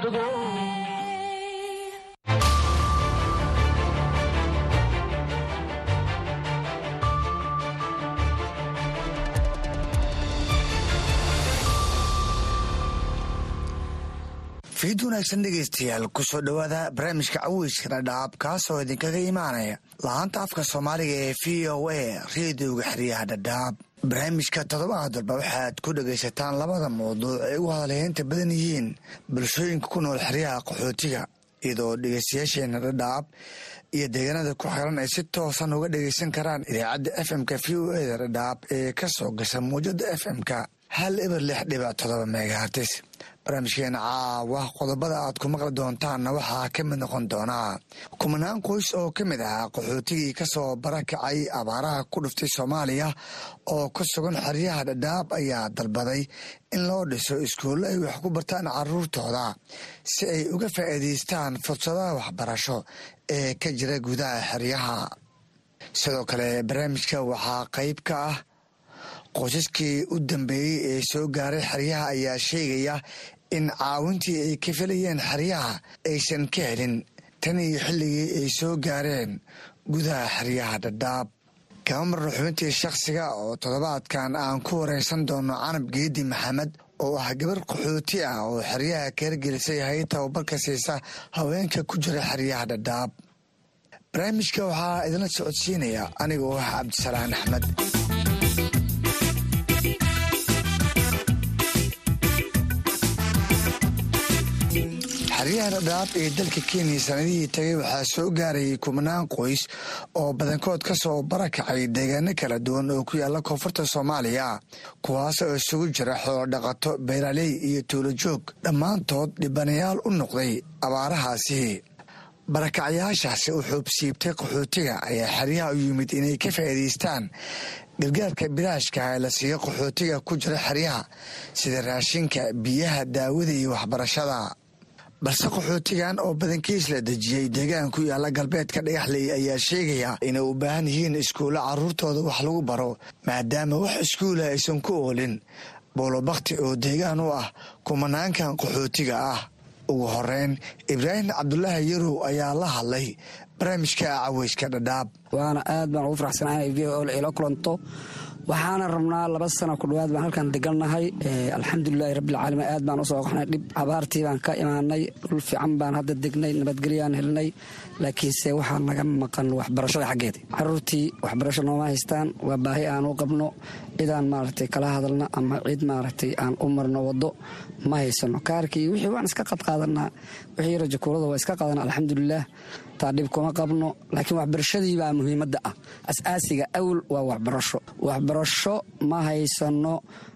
dabaaldego fiid wanaagsan dhegaystayaal ku soo dhowaada barnaamijka caweyska dhadhaab kaasoo idinkaga imaanaya. Lahaanta afka soomaaliga ee v o a reediyoga xeryaha dhadhaab barnaamijka toddobaad walba waxaad ku dhagaysataan labada mawduuc ay ugu hadalheynta badan yihiin bulshooyinka ku nool xeryaha qaxootiga iyadoo dhegaystayaasheena dhadhaab iyo deegaanada ku xiran ay si toosan uga dhagaysan karaan idaacadda f m-ka v o eda dhadhaab ee ka soo gasha muwjada f m-ka hal eber lix dhibac todoba megahartis barnaamijkeena caawa qodobada aad ku maqli doontaanna waxaa ka mid noqon doonaa kumanaan qoys oo ka mid ahaa qaxootigii ka soo barakacay abaaraha ku dhuftay soomaaliya oo ku sugan xeryaha dhadhaab ayaa dalbaday in loo dhiso iskuullo ay wax ku bartaan caruurtooda si ay uga faa'iidaystaan fursadaha waxbarasho ee ka jira gudaha xeryaha. Sidoo kale barnaamijka waxaa qayb ka ah qoysaskii u dambeeyey ee soo gaaray xeryaha ayaa sheegaya in caawintii ay ka filayeen xeryaha aysan ka helin. Tan iyo xilligii ay soo gaareen gudaha xeryaha dhadhaab kama xubintii shakhsiga oo toddobaadkan aan ku wareysan doono canab geedi maxamed oo ah gabar qaxooti ah oo xeryaha kaergelisay hay tababarka siisa haweenka ku jira xeryaha dhadhaab barnaamijka waxaa idinla socodsiinaya aniga oo ah cabdisalaan axmed xeryaha dhadhaab ee dalka kenya sanadihii tagay waxaa soo gaarayay kumanaan qoys oo badankood ka soo barakacay deegaano kala duwan oo ku yaalla koonfurta soomaaliya kuwaas oo isugu jira xoolodhaqato beeraley iyo tuulo joog. Dhammaantood dhibanayaal u noqday abaarahaasi. Barakacyaashaasi u xuubsiibtay qaxootiga ayaa xeryaha u yimid inay ka faa'iidaystaan. Gargaarka bilaashka ee la siiyo qaxootiga ku jira xeryaha sida raashinka biyaha daawada iyo waxbarashada balse qaxootigan oo badankiis la dejiyey deegaan ku yaalla galbeedka dhagaxley ayaa sheegaya inay u baahan yihiin iskuulo caruurtooda wax lagu baro maadaama wax iskuula aysan ku oolin. Boolobakti oo deegaan u ah kumanaankan qaxootiga ah. Ugu horeyn ibraahim cabdulaahi yarow ayaa la hadlay barnaamijka caweyska dhadhaab. Waana aad baan ugu faraxsanahay v ila kulanto waxaana rabnaa laba sano ku dhawaad baan halkan degannahay. Alxamdulilahi rabbilcaalamiin aad baan u soo qoxnay dhib abaartii baan ka imaanay dhul fiican baan hadda degnay nabadgelyaan helnay laakiinse waxaa naga maqan waxbarashada xaggeeda caruurtii waxbarasho nooma haystaan waa baahi aan u qabno cidaan maaragtay kala hadalna ama cid maaragtay aan u marno waddo ma haysano kaarkii wixii waan iska qadqaadanaa wixii rajakuurada waa iska qaadana alxamdulilaah taa dhib kuma qabno laakiin waxbarashadii baa muhiimadda ah. As-aasiga awl waa waxbarasho. Waxbarasho ma haysano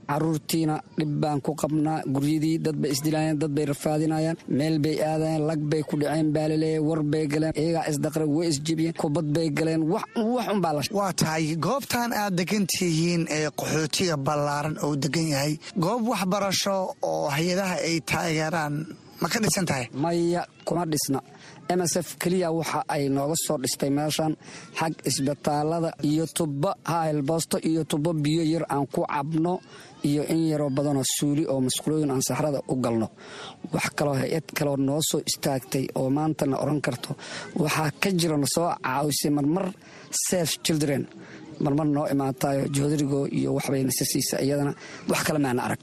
caruurtiina dhib baan ku qabnaa guryadii dad bay isdilaayeen dad bay rafaadinayaan meel bay aadayeen lag bay ku dhaceen baalaleeye war bay galeen iyagaa isdaqre way isjebiyeen kubad bay galeen wax unbaa la waa tahay goobtan aad degan tihiin ee qaxootiga ballaaran oo degan yahay. Goob waxbarasho oo hay'adaha ay taageeraan ma ka dhisan tahay? Maya kuma dhisna msf keliya waxa ay nooga soo dhistay meeshan xag isbitaalada iyo tubo hahelboosto iyo tubo biyo yar aan ku cabno iyo in yaroo badanoo suuli oo masqulooyin aan saxrada u galno. Wax kaloo hay'ad kaloo noo soo istaagtay oo maantana oran karto waxaa ka jira na soo caawisay marmar saf children. Marmar noo imaatayo joodarigo iyo waxbay nasa siisa iyadana wax kale maana arag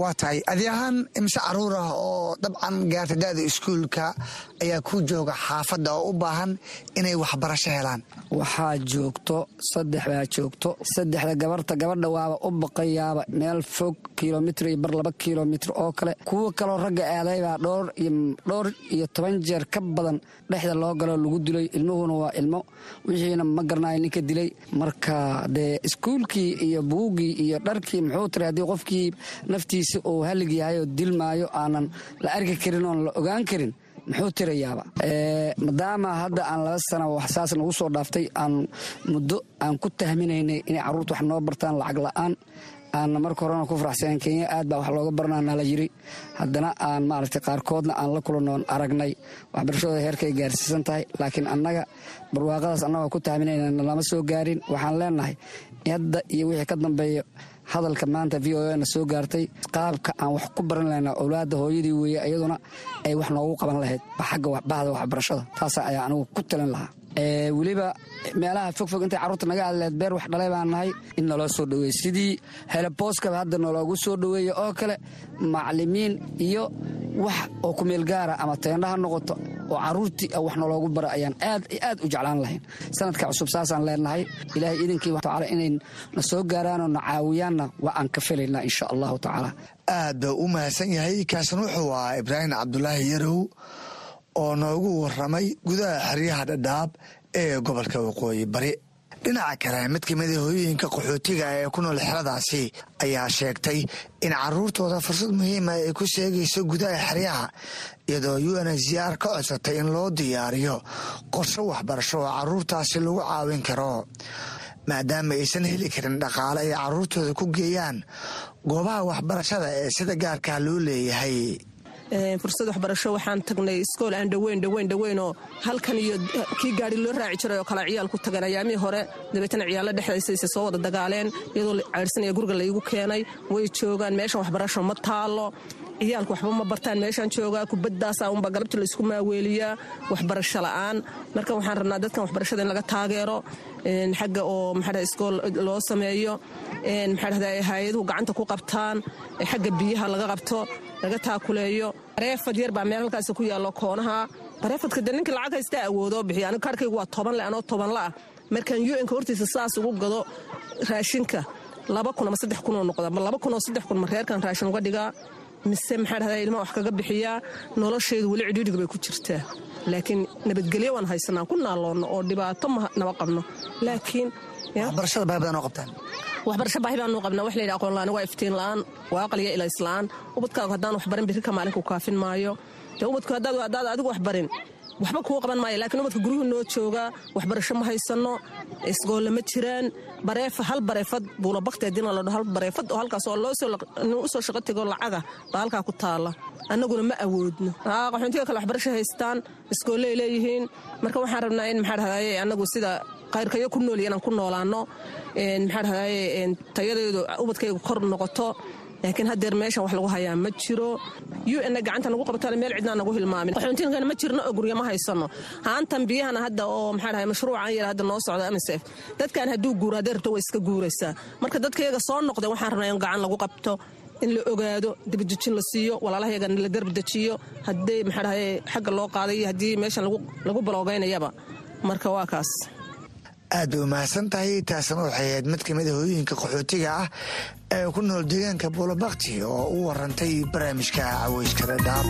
waa tahay. Adi ahaan imse carruur ah oo dabcan gaarta da-da iskuulka ayaa ku jooga xaafadda oo u baahan inay waxbarasho helaan? Waxaa joogto saddex baa joogto saddexda gabarta gabadha waaba u baqayaaba meel fog kilomitr iyo bar laba kilomitr oo kale. Kuwa kaloo ragga aadaybaa dhowr iyo toban jeer ka badan dhexda loo galoo lagu dilay. Ilmuhuna waa ilmo wixiina ma garanayo ninka dilay. Marka dee iskuulkii iyo buugii iyo dharkii muxuu tiray haddii qofkii naftii uu halig yahay oo dilmaayo aanan la arki karin oon la ogaan karin muxuu tirayaaba. Maadaama hadda aan laba sana saas nagu soo dhaaftay aan muddo aan ku tahminaynay inay carruurta wax noo bartaan lacag la'aan aanna marka horena ku faraxsaneen kenya aad baa wax looga baranaa nala yiri haddana aan maaragtay qaarkoodna aan la kulanoon aragnay. Waxbarashadooda heerkay gaarsiisan tahay laakiin annaga barwaaqadaas annagoo ku tahminayna lama soo gaarin. Waxaan leenahay hadda iyo wixii ka dambeeya hadalka maanta v o na soo gaartay qaabka aan wax ku baran lahayna owlaadda hooyadii weeye iyaduna ay wax noogu qaban lahayd xagga bahda waxbarashada. Taasa ayaa anigu ku talin lahaa weliba meelaha fogfog intay carruurta naga hadleed beer wax dhalay baan nahay in naloo soo dhoweeye sidii helebooskaba hadda naloogu soo dhoweeye oo kale macalimiin iyo wax oo kumeel gaara ama teendha ha noqoto oo carruurtii wax naloogu bara ayaan aad aad u jeclaan lahayn. Sanadka cusub saasaan leenahay. Ilaahay iidankii tacaala inay na soo gaaraanoo na caawiyaanna waa aan ka felaynaa insha allahu tacaala. Aad baa u mahadsan yahay. Kaasan wuxuu ahaa ibraahim cabdulaahi yarow oo noogu waramay gudaha xeryaha dhadhaab ee gobolka waqooyi bari. Dhinaca kale mid ka mida hooyooyinka qaxootiga ee ku nool xeradaasi ayaa sheegtay in caruurtooda fursad muhiima ay ku sheegayso gudaha xeryaha iyadoo u n h r ka codsatay in loo diyaariyo qorsho waxbarasho oo caruurtaasi lagu caawin karo. Maadaama aysan heli karin dhaqaale ay caruurtooda ku geeyaan goobaha waxbarashada ee sida gaarkaa loo leeyahay fursad waxbarasho waxaan tagnay iskool aan dhoweyn dhoweyn dhoweynoo halkan iyo kii gaari loo raaci jiray oo kale ciyaal ku tagan ayaamihii hore dabeetana ciyaalla dhexdaysayse soo wada dagaaleen iyadoo caydhsanaya guriga laygu keenay way joogaan meeshan waxbarasho ma taalo ciyaalku waxba ma bartaan meeshaan joogaa kubaddaasa unba galabta laysku maaweeliyaa waxbarasho la'aan. Marka waxaan rabnaa dadkan waxbarashada in laga taageero xagga oo maxaa iskool loo sameeyo maxaa hay'aduhu gacanta ku qabtaan xagga biyaha laga qabto laga taakuleeyo. Bareefad yar baa meel halkaas ku yaallo koonaha. Bareefadka de ninka lacag haystaa awoodoo bixiya aniga kaarkaygu waa toban le anoo toban la ah markaan un-ka hortiisa saas ugu gado raashinka laba kun ama saddex kunoo noqda laba kun oo saddex kun ma reerkan raashin uga dhigaa mise maxaa dhahdaa ilmaa wax kaga bixiyaa noloshaydu weli cidhiidhiga bay ku jirtaa laakiin nabadgelyo waan haysanaa ku naaloonno oo dhibaato naba qabno. Laakiin waxbarashada baahi badan oo qabtaan. Waxbarasho baahi baanu qabnaa. Wax layidhi aqoon la'aan waa iftiin la'aan waa aqliya ilays la'aan ubadkaagu haddaan wax barin birrika maalinku kaafin maayo. Dee ubadku haddaad adigu wax barin waxba kuu qaban maayo laakiin ubadka guryuhu noo joogaa waxbarasho ma haysanno isgoolle ma jiraan bareefa hal bareefad buula bakti haddii la dhaho hal bareefad oo halkaas oo loo u soo shaqo tego lacaga baa halkaa ku taalla annaguna ma awoodno. Qaxoontiga kale waxbarasho haystaan iskoolley leeyihiin. Marka waxaan rabnaa in maxaa dhahdaye annagu sida qayrkayo ku nool inaan ku noolaano maxaa dhahdaye tayadeedu ubadkaygu kor noqoto laakiin haddeer meeshan wax lagu hayaa ma jiro. Un gacanta nagu qabtaan meel cidnaa nagu hilmaamin. Qaxoontiinkana ma jirno oo gurya ma haysano. Haantan biyahana hadda oo maxaa dhahay mashruucan yar hadda noo socda msf dadkan hadduu guuro hadday rabto way iska guuraysaa. Marka dadkayaga soo noqda waxaan rabnaa in gacan lagu qabto in la ogaado dibadejin la siiyo walaalahayaga la garbadejiyo haddii maxaa dhahay xagga loo qaaday iyo haddii meeshan lagu baloogaynayaba marka waa kaas. Aad bay umahadsan tahay taasna waxay ahayd mid ka mid a hooyooyinka qaxootiga ah ee ku nool deegaanka buulabakti oo u warantay barnaamijka caweyska dhadhaab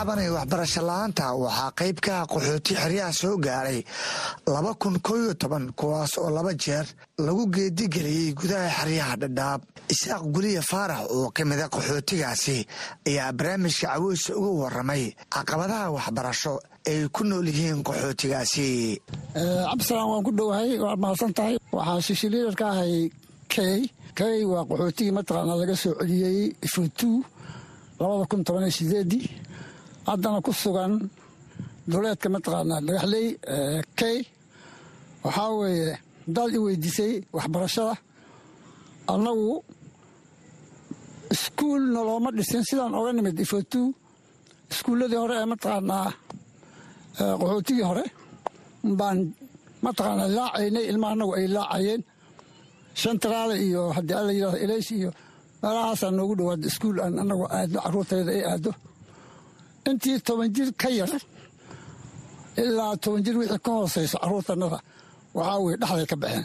cabanaya waxbarasho la'aanta waxaa qayb ka ah qaxooti xeryaha soo gaaray laba kun kooyo toban kuwaas oo laba jeer lagu geedigeliyey gudaha xeryaha dhadhaab. Isaaq guliya faarax oo ka mida qaxootigaasi ayaa barnaamijka caweysa uga waramay caqabadaha waxbarasho ay ku nool yihiin qaxootigaasi. Cabdisalaam waan ku dhowahay waad mahadsan tahay. Waxaa shishiliidar ahay key key waa qaxootigii mataqaana laga soo celiyey ifutu labada kun toban iyo sideedii haddana ku sugan duleedka mataqaanaa dhagaxley key waxaa weeye daad i weydiisay waxbarashada. Annagu iskuulna looma dhisin sidaan oga nimid ifotu iskuulladii hore ee mataqaanaa qaxootigii hore. Baan mataqaanaa laacaynay ilmaha annagu ay laacayeen. Shantaraale iyo haddii alla yidhahdo eleys iyo meelahaasaa noogu dhawaada iskuul aan annagu aadno carruurtayda ay aaddo intii toban jir ka yar ilaa toban jir wixii ka hoosayso carruurtannada waxaa weye dhexday ka baxeen.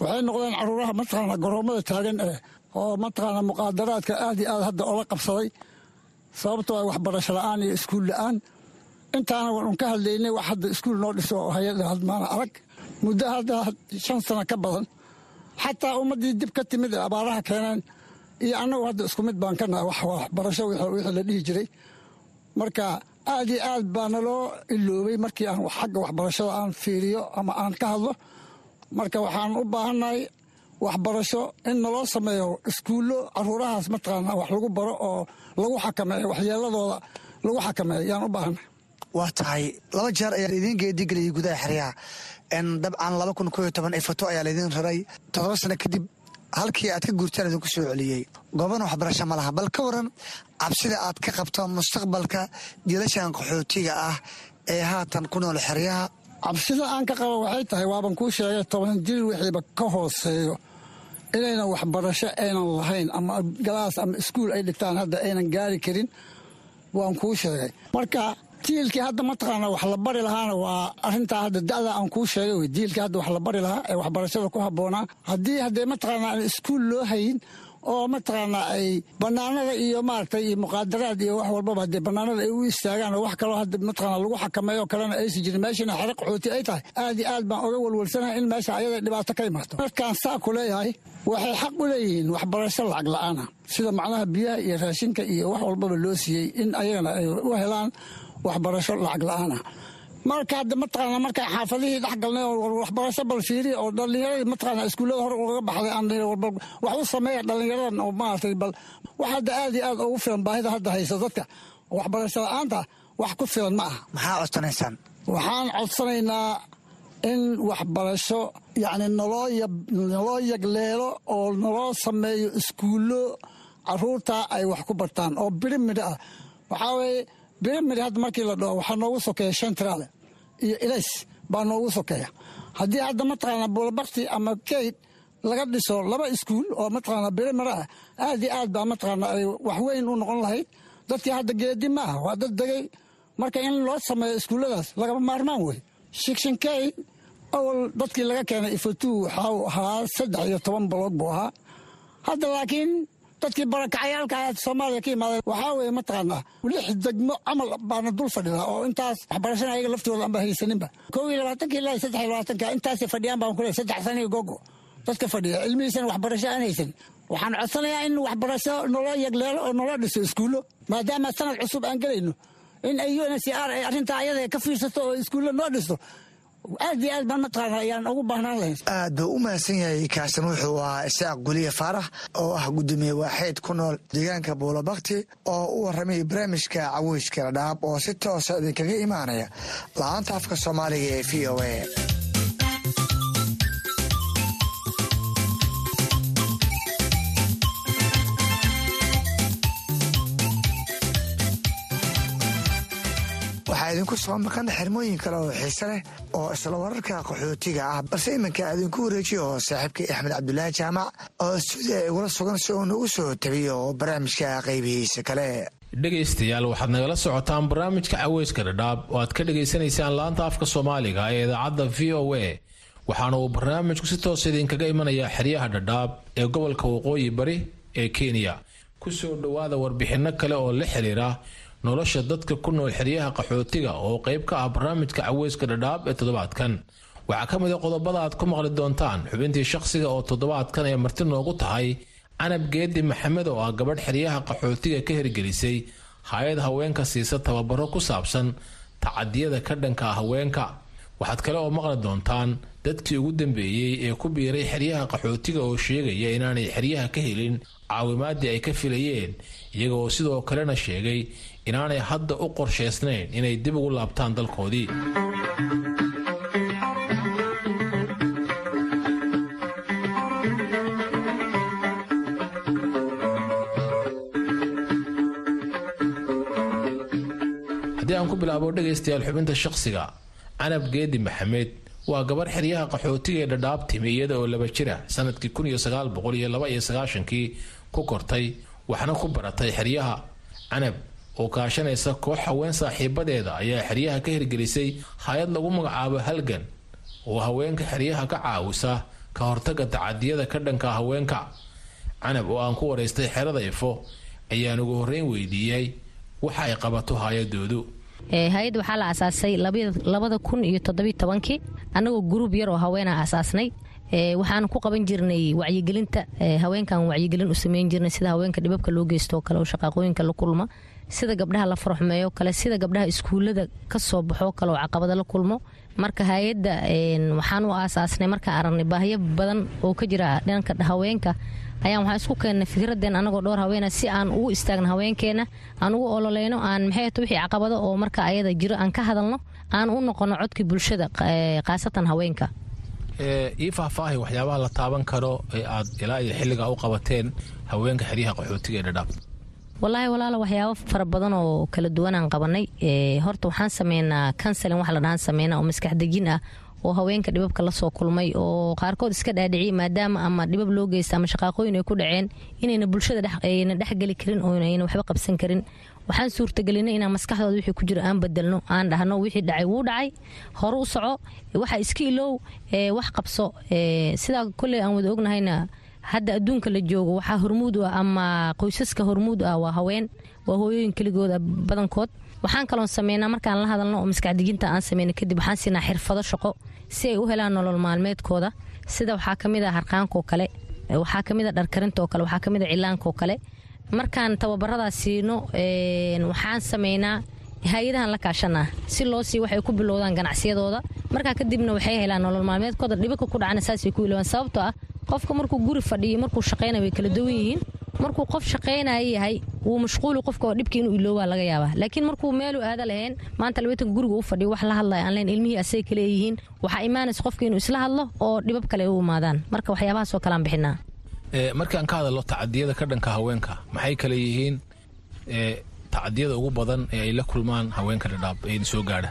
Waxay noqdeen carruuraha mataqaana goroommada taagan eh oo mataqaana muqaadaraadka aad iyo aad hadda oola qabsaday. Sababto a waxbarasho la'aan iyo iskuul la'aan. Intaana waan ka hadlaynay wax hadda iskuul noo dhiso oo hay'ada hadmaana arag. Muddo hadda shan sano ka badan xataa ummaddii dib ka timid ee abaaraha keeneen iyo annagu hadda isku mid baan ka naha wax waxbarasho wixii la dhihi jiray marka aad iyo aad baa naloo iloobay markii aan xagga waxbarashada aan fiiriyo ama aan ka hadlo. Marka waxaan u baahannahay waxbarasho in naloo sameeyo iskuullo caruurahaas mataqaanaa wax lagu baro oo lagu xakameeyo waxyeeladooda lagu xakameeyo. Yaan u baahnay waa tahay. Laba jeer ayaa laidiin geedigeliyay gudaha xeryaha. Dabcan laba kun koo iyo toban ifato ayaa laidiin raray. Toddoba sano kadib halkii aad ka guurtaan idinku soo celiyey. Goobana waxbarasho ma laha bal ka waran cabsida aad ka qabto mustaqbalka jiilashan qaxootiga ah ee haatan ku nool xeryaha. Cabsida aan ka qaba waxay tahay waaban kuu sheegay toban jir wixiiba ka hooseeyo. Inaynan waxbarasho aynan lahayn ama galaas ama iskuul ay dhigtaan hadda aynan gaari karin waan kuu sheegay. Marka jiilkii hadda mataqaana wax la bari lahaana waa arintaa hadda da'da aan kuu sheegay wey jiilkii hadda wax la bari lahaa ee waxbarashada ku habboonaa haddii haddee mataqaana aan iskuul loo hayin oo mataqaana ay banaanada iyo maaragtay iyo muqaadaraad iyo wax walbaba haddee banaanada ay u istaagaan oo wax kaloo hadda mataqaana lagu xakameeyo kalena aysan jirin meeshana xere qaxooti ay tahay aad iyo aad baan oga walwalsanahay in meesha ayada dhibaato ka imaato markaan saa ku leeyahay waxay xaq u leeyihiin waxbarasho lacag la'aana sida macnaha biyaha iyo raashinka iyo wax walbaba loo siiyey in ayagana ay u helaan waxbarasho lacag la'aana. Marka hadda mataqaana markaa xaafadihii dhex galnay oo waxbarasho bal fiiri oo dhallinyaradii mataqaana iskuullada hore ugaga baxday bal wax u sameeya dhallinyaradan oo maaragtay bal wax hadda aad iyo aad ugu filan baahida hadda haysa dadka. Waxbarasho la'aanta wax ku filan ma aha. Maxaa codsanaysaan waxaan codsanaynaa in waxbarasho yacni naloo yagleelo oo naloo sameeyo iskuullo carruurta ay wax ku bartaan oo birimidho ah. Waxaa weeye birimid hadda markii la dhaho waxaa noogu sokeeya shantraale iyo ilays baa noogu sokeeya. Haddii hadda mataqaana buulabakti ama keyd laga dhiso laba iskuul oo mataqaana birimid ah aad iyo aad baa mataqaana ay wax weyn u noqon lahayd. Dadkii hadda geedi ma ah waa dad degay. Marka in loo sameeyo iskuulladaas lagama maarmaan wey. Shikshinkey awal dadkii laga keenay ifatuu waxau ahaa saddex iyo toban baloog buu ahaa. Hadda laakiin dadkii barakacayaalka soomaaliya ka imaadeen waxaa weeye mataqaanaa lix degmo camal baana dul fadhidaa oo intaas waxbarashana ayaga laftooda aanba haysaninba kow iyo labaatanka ilaa saddex iyo labaatanka intaasay fadhiyaan baan ku leey saddex sano iyo gogo dadka fadhiya cilmihiisana waxbarasho aan haysan waxaan codsanayaa in waxbarasho naloo yagleelo oo naloo dhiso iskuullo maadaama sanad cusub aan gelayno. In ay u n c r ay arrintaa ayada ka fiirsato oo iskuullo noo dhisto aad iyo aad baan mataqaana ayaan ugu baahnaan lahayn. Aad buu u mahadsan yahay kaasan wuxuu ahaa isaaq guliye faarax oo ah gudoomiye waaxeed ku nool deegaanka buulabakti oo u warramay barnaamijka caweyska dhadhaab oo si toosa idinkaga imaanaya. La'aanta afka soomaaliga ee v o a waxaa idinku soo maqan xirmooyin kale oo xiise leh oo isla wararka qaxootiga ah. Balse iminka idinku wareejiyo oo saaxiibkii axmed cabdulaahi jaamac oo stuudiya igula sugan si uu nagu soo tabiyo barnaamijka qaybihiisa kale. Dhegaystayaal waxaad nagala socotaan barnaamijka caweyska dhadhaab oo aad ka dhagaysanaysaan laanta afka soomaaliga ee idaacadda v o a. Waxaana uu barnaamijku si toos idinkaga imanayaa xeryaha dhadhaab ee gobolka waqooyi bari ee kenya. Kusoo dhowaada warbixinno kale oo la xiriira nolosha dadka ku nool xeryaha qaxootiga oo qayb ka ah barnaamijka caweyska dhadhaab ee toddobaadkan. Waxaa ka mid a qodobada aad ku maqli doontaan xubintii shaqsiga oo toddobaadkan ay marti noogu tahay canab geedi maxamed oo ah gabadh xeryaha qaxootiga ka hirgelisay hay'ad haweenka siisa tababaro ku saabsan tacadiyada ka dhanka ah haweenka. Waxaad kale oo maqli doontaan dadkii ugu dambeeyey ee ku biiray xeryaha qaxootiga oo sheegaya inaanay xeryaha ka helin caawimaadii ay ka filayeen iyaga oo sidoo kalena sheegay inaanay hadda u qorshaysnayn inay dib ugu laabtaan dalkoodii. Aan ku bilaabo dhegaystayaal xubinta shaqsiga canab geedi maxamed waa gabarh xeryaha qaxootiga ee dhadhaab timi iyada oo laba jira sannadkii kun iyo sagaal boqol iyo laba iyo sagaashankii ku kortay waxna ku baratay xeryaha canab oo kaashanaysa koox haween saaxiibadeeda ayaa xeryaha ka hirgelisay hay'ad lagu magacaabo halgan oo haweenka xeryaha ka caawisa ka hortaga tacadiyada ka dhanka haweenka. Canab oo aan ku waraystay xerada ifo ayaan ugu horreyn weydiiyey waxa ay qabato hay'adoodu. Hay'adda waxaa la asaasay labada kun iyo toddobiy tobankii. Annagoo gruub yar oo haweenaa asaasnay waxaan ku qaban jirnay wacyigelinta haweenkan wacyigelin u sameyn jirnay sida haweenka dhibabka loo geysto kale oo shaqaaqooyinka la kulma sida gabdhaha la faraxumeeyo kale sida gabdhaha iskuullada ka soo baxoo kale oo caqabada la kulmo. Marka hay'adda waxaan u aasaasnay markaan aragnay baahiyo badan oo ka jira dhanka haweenka. Ayaan waxaan isku keennay fikradeen anagoo dhowr haweena si aan ugu istaagno haweenkeena aan ugu ololeyno aan maxay wixii caqabado oo marka ayada jiro aan ka hadalno aan u noqono codkii bulshada khaasatan haweenka. Ii faahfaahay waxyaabaha la taaban karo ee aad ilaa iyo xilligaa u qabateen haweenka xeryaha qaxootiga ee dhadhaab walaahi walaala waxyaabo fara badan oo kala duwanaan qabanay. Horta waxaan sameynaa kansalin wax la dhahaan sameynaa oo maskax dejin ah oo haweenka dhibabka la soo kulmay oo qaarkood iska dhaadhiciya maadaama ama dhibab loo geysta ama shaqaaqooyin ay ku dhaceen inayna bulshada ayna dhexgeli karin oo ayna waxba qabsan karin. Waxaan suurtagelinay inaan maskaxdooda wixii ku jiro aan bedelno aan dhahno wixii dhacay wuu dhacay hore u soco waxa iska ilow wax qabso. Sidaa kolley aan wada ognahayna hadda adduunka la joogo waxaa hormuud u ah ama qoysaska hormuud ah waa haween waa hooyooyin keligooda badankood. Waxaan kaloon sameynaa markaan la hadalno oo maskaxdejinta aan sameyna kadib waxaan siinaa xirfado shaqo si ay u helaan nolol maalmeedkooda. Sida waxaa ka mid a harqaankaoo kale waxaa ka mid a dharkarintaoo kale waxaa ka mid a cilaankaoo kale. Markaan tababaradaas siino waxaan sameynaa hay'adahan la kaashanaa si loo sii waxay ku bilowdaan ganacsiyadooda. Markaa kadibna waxay helaan nolol maalmeedkooda dhibaka ku dhacana saasay ku ilowaan sababtoo ah qofka markuu guri fadhiyo markuu shaqaynaya way kala duwan yihiin. Markuu qof shaqaynaya yahay wuu mashquuli qofka dhibka inuu iloobaa laga yaabaa. Laakiin markuu meelu aada lahayn maanta labatanka guriga u fadhiyo wax la hadlaya aan lahayn ilmihii asay kale yihiin waxaa imaanaysa qofka inuu isla hadlo oo dhibab kale u imaadaan marka waxyaabahaasoo kalean bixinaa. Markaan ka hadalno tacadiyada ka dhanka haweenka maxay kale yihiin? Tacadiyada ugu badan ee ay la kulmaan haweenka dhadhaab ee soo gaadha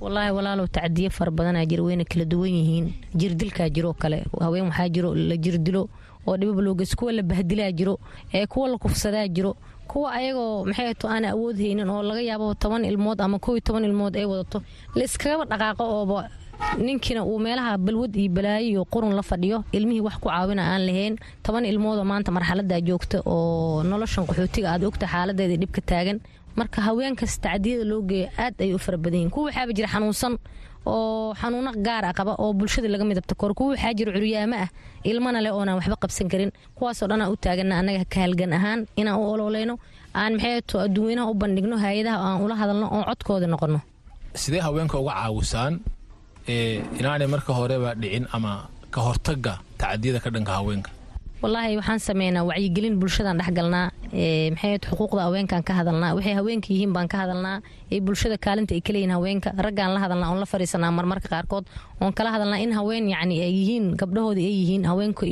walaahi walaalow tacadiyo fara badanaa jira wayna kala duwan yihiin. Jirdilkaa jiroo kale. Haween waxaa jiro la jirdilo oo dhibab loogeys kuwa la bahdilaa jiro. Ee kuwa la kufsadaa jiro. Kuwa ayagoo maxay to aana awood haynin oo laga yaabo toban ilmood ama kow iyo toban ilmood ay wadato. La iskagaba dhaqaaqo ooba ninkiina uu meelaha balwad iyo balaayo iyo qurun la fadhiyo ilmihii wax ku caawina aan lahayn. Toban ilmoodoo maanta marxaladaa joogta oo noloshan qaxootiga aad ogta xaaladeeda dhibka taagan marka haweenkas tacdiyada loo geeya aad ay u fara badan yihiin kuwa waxaaba jira xanuunsan oo xanuuno gaar a qaba oo bulshada laga midabta koro kuwa waxaa jira curyaamo ah ilmana leh oonaan waxba qabsan karin. Kuwaasoo dhanaa u taagana annaga ka halgan ahaan inaan u ololeyno aan maxay to adduunweynaha u bandhigno hay'adaha aan ula hadalno oon codkooda noqono sidee haweenka uga caawisaan inaanay marka horeba dhicin ama ka hortaga tacadiyada ka dhanka haweenka walaahi waxaan sameynaa wacyigelin bulshadaan dhexgalnaa maxay xuquuqda haweenkaan ka hadalnaa? Waxay haweenka yihiin baan ka hadalnaa. Ee bulshada kaalinta ay kaleeyihin haweenka. Raggaan la hadalnaa oon la fariisanaa marmarka qaarkood. Oon kala hadalnaa in haween yacni ay yihiin gabdhahooda ay yihiin haweenka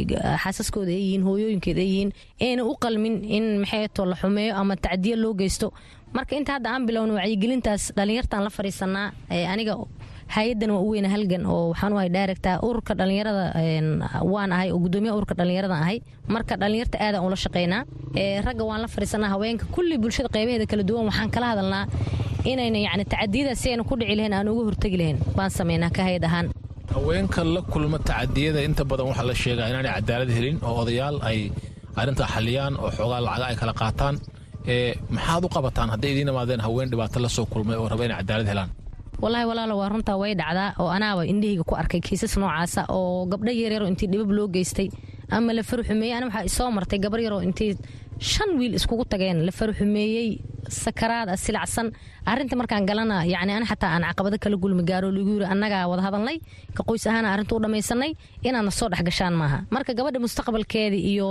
xaasaskooda ay yihiin hooyooyinkeeda ay yihiin ayna u qalmin in maxay la xumeeyo ama tacdiyo loo geysto. Marka inta hadda aan bilowno wacyigelintaas dhallinyartaan la fariisanaa aniga hay'adan waa u weyna halgan oo waxaan u ahay daaregta ururka dhallinyarada waan ahay oo gudoomiyaha ururka dhallinyaradan ahay. Marka dhallinyarta aadaan ula shaqeynaa ragga waan la fariisanaa haweenka kulli bulshada qaybaheeda kala duwan waxaan kala hadalnaa inayna yacni tacadiyadaas si ayna ku dhici lahayn aan uga hortegi lahayn. Baan sameynaa ka hay'ad ahaan. Haweenka la kulma tacadiyada inta badan waxaa la sheegaa inaanay cadaalad helin oo odayaal ay arrintaa xaliyaan oo xoogaa lacaga ay kala qaataan. Maxaad u qabataan? Hadday idiin imaadeen haween dhibaato la soo kulmay oo raba inay cadaalad helaan walaahi walaalo waa runtaa way dhacdaa oo anaaba indhahayga ku arkay kiisas noocaasa oo gabdho yaryaroo intii dhibab loo geystay. Ama la faruxumeeyey ana waxaa isoo martay gabar yaroo intii shan wiil iskugu tageen. La faruxumeeyey sakaraad ah silacsan arrinta markaan galana yacni ana xataa aan caqabado kala gulmi gaaro lagu yiri annagaa wada hadalnay ka qoys ahaana arrinta u dhammaysanay inaadna soo dhex gashaan maaha. Marka gabadha mustaqbalkeeda iyo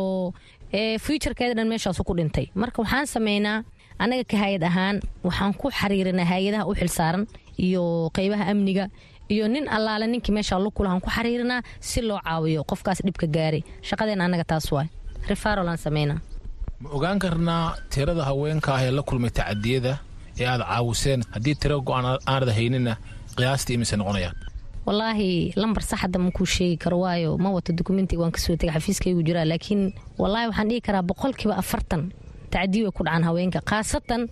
fuuturkeeda dhan meeshaasu ku dhintay. Marka waxaan sameynaa annaga ka hay'ad ahaan waxaan ku xariirinaa hay'adaha u xilsaaran iyo qeybaha amniga iyo nin allaale ninkii meesha lukulahan ku xariirinaa si loo caawiyo qofkaas dhibka gaaray shaqadeen annaga taas waay. Refarolaan sameynaa. Ma ogaan karnaa tirada haweenka ah ee la kulmay tacadiyada ee aad caawiseen? Haddii tiro go'aan aanad haynina qiyaastii imise noqonayaan. Walaahi lambar sax hadda makuu sheegi karo waayo. Ma wato dokumentiga waan ka soo tegay xafiiskaygu jiraa. Laakiin walaahi waxaan dhihi karaa boqolkiiba afartan tacdiyo way ku dhacaan haweenka khaasatan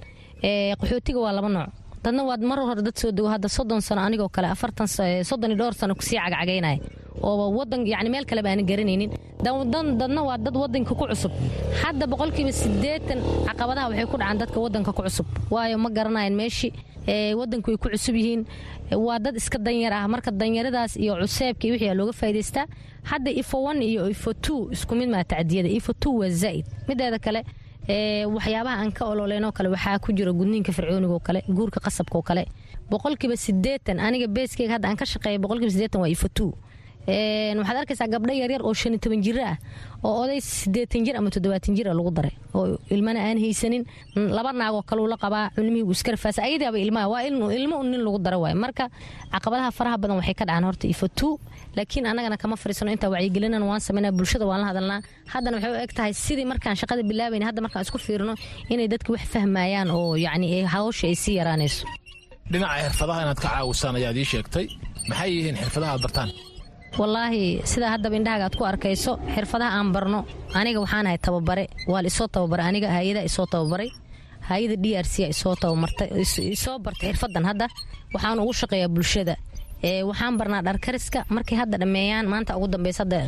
qaxootiga waa laba nooc dadna waad mar hore dad soo dego hadda soddon sano anigoo kale afartan soddon iyo dhowr sano ku sii cagcagaynaya oo wadan yani meel kaleba aanan garanaynin. Dadna waa dad wadanka ku cusub. Hadda boqolkiiba siddeetan caqabadaha waxay ku dhacaan dadka wadanka ku cusub. Waayo ma garanayan meeshii wadanku way ku cusub yihiin. Waa dad iska danyar ah. Marka danyaradaas iyo cuseebka iyo wixii looga faa'idaystaa hadda ifo one iyo ifo two isku mid maa tacdiyada. Ifo two waa zaa'id mideeda kale waxyaabaha aan ka ololeynoo kale waxaa ku jira gudniinka fircoonigo kale guurka qasabkao kale. Boqolkiiba sideetan aniga beeskeyga hadda aan ka shaqeeya boqolkiiba sideetan waa ifatuu waxaad arkaysaa gabdho yaryar oo shan iyo toban jiro ah oo oday sideetan jir ama toddobaatan jir lagu daray. Oo ilmana aan haysanin laba naagoo kaleu la qabaa culmihii iska rafaasa. Ayadaaba ilmaha waa ilmo nin lagu dara waay marka caqabadaha faraha badan waxay ka dhacaan horta ifatuu laakiin annagana kama fariisano intaa wacyigelinan waan sameynaa bulshada waan la hadalnaa. Haddana waxay u eg tahay sidii markaan shaqada bilaabayna hadda markaan isku fiirino inay dadka wax fahmayaan oo yacni hawsha ay sii yaraanayso. Dhinaca xirfadaha inaad ka caawisaan ayaad ii sheegtay maxay yihiin xirfadaha aad bartaan? Wallaahi sidaa haddaba indhahaaga aad ku arkayso xirfadaha aan barno aniga waxaan ahay tababare. Waa la isoo tababaray aniga hay'adaa isoo tababaray. Hay'ada d r c isoo tabamartay isoo bartay xirfadan hadda. Waxaan ugu shaqeeyaa bulshada waxaan barnaa dharkariska markay hadda dhammeeyaan maanta ugu dambeysa hadda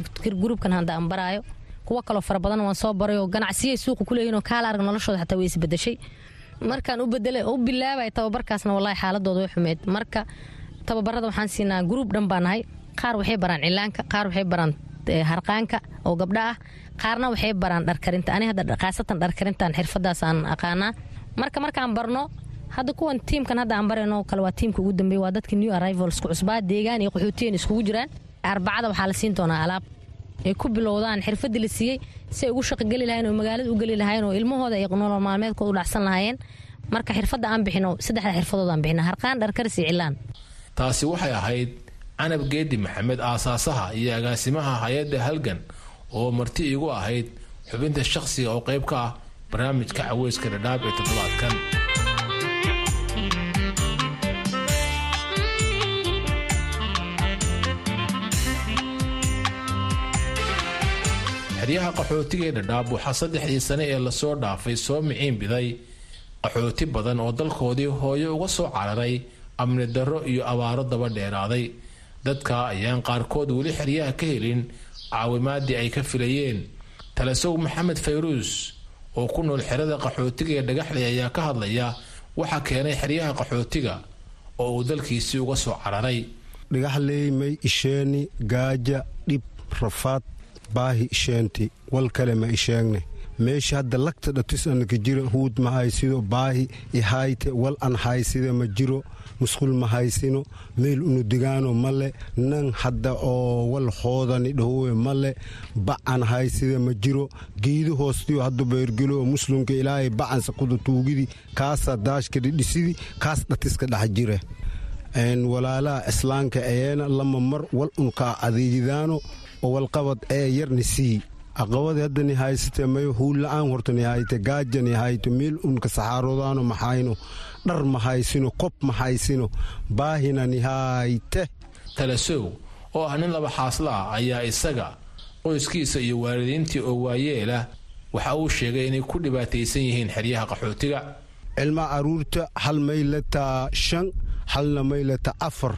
gruubkan hadda aan baraayo kuwo kaloo fara badan waan soo baray oo ganacsiyay suuqa ku leeyihiin oo kaala arag noloshooda xataa way isbedeshay markaan u bedela u bilaabay tababarkaasna wallaahi xaaladooda way xumeyd marka tababarada waxaan siinaa gruub dhan baa nahay. Qaar waxay baraan cilaanka qaar waxay baraan harqaanka oo gabdha ah. Qaarna waxay baraan dharkarinta ani hadda khaasatan dharkarintan xirfadaas aan aqaanaa. Marka markaan barno hadda kuwan tiimkan hadda aan barayno kale waa tiimka ugu dambeeya waa dadka new arrivalsku cusbaa deegaan iyo qaxootiyan iskugu jiraan. Arbacada waxaa la siin doonaa alaab ay ku bilowdaan xirfadii la siiyey si ay ugu shaqogeli lahayen oo magaalada u geli lahayen oo ilmahooda ay nolol maalmeedkooda u dhacsan lahaayeen. Marka xirfadda aan bixino saddexda xirfadood aan bixina harqaan dharkaris iyo cilaan. Taasi waxay ahayd canab geedi maxamed aasaasaha iyo agaasimaha hay'adda halgan oo marti iigu ahayd xubinta shaqsiga oo qayb ka ah barnaamijka caweyska dhadhaab ee toddobaadkan xeryaha qaxootiga ee dhadhaab waxaa saddexdii sane ee la soo dhaafay soo miciin biday qaxooti badan oo dalkoodii hooyo uga soo cararay amni darro iyo abaaro daba dheeraaday. Dadka ayaan qaarkood weli xeryaha ka helin caawimaadii ay ka filayeen. Talasow maxamed fayruus oo ku nool xerada qaxootiga ee dhagaxley ayaa ka hadlaya waxaa keenay xeryaha qaxootiga oo uu dalkiisii uga soo cararay. Dhagaxley may isheeni gaaja dhib rafaad baahi isheenti wal kale ma isheegne meesha hadda lagta dhatisannaka jira huud ma haysido baahi ihayte wal an hayside ma jiro musqul ma haysino meel unu digaano male nan hadda oo wal hoodani dhahowe male bacan hayside ma jiro geedu hoostiyo haddu beergelo oo muslimka ilaahay bacansa kuda tuugidi kaasa daashka dhidhisidi kaas dhatiska dhex jire. Walaalaha islaanka eyeena lama mar wal unkaa adeejidaano walqabad ee yarni sii. Aqabadi hadda ni haysate mayo huulla-aan horta ni hayte gaaja ni hayto meel unka saxaarodaano maxayno dhar ma haysino kob ma haysino baahina ni hayte. Talasow oo ah nin laba xaasla ah ayaa isaga qoyskiisa iyo waalidiintii oo waayeelah waxa uu sheegay inay ku dhibaataysan yihiin xeryaha qaxootiga. Cilmaa aruurta hal maylataa shan halna maylata afar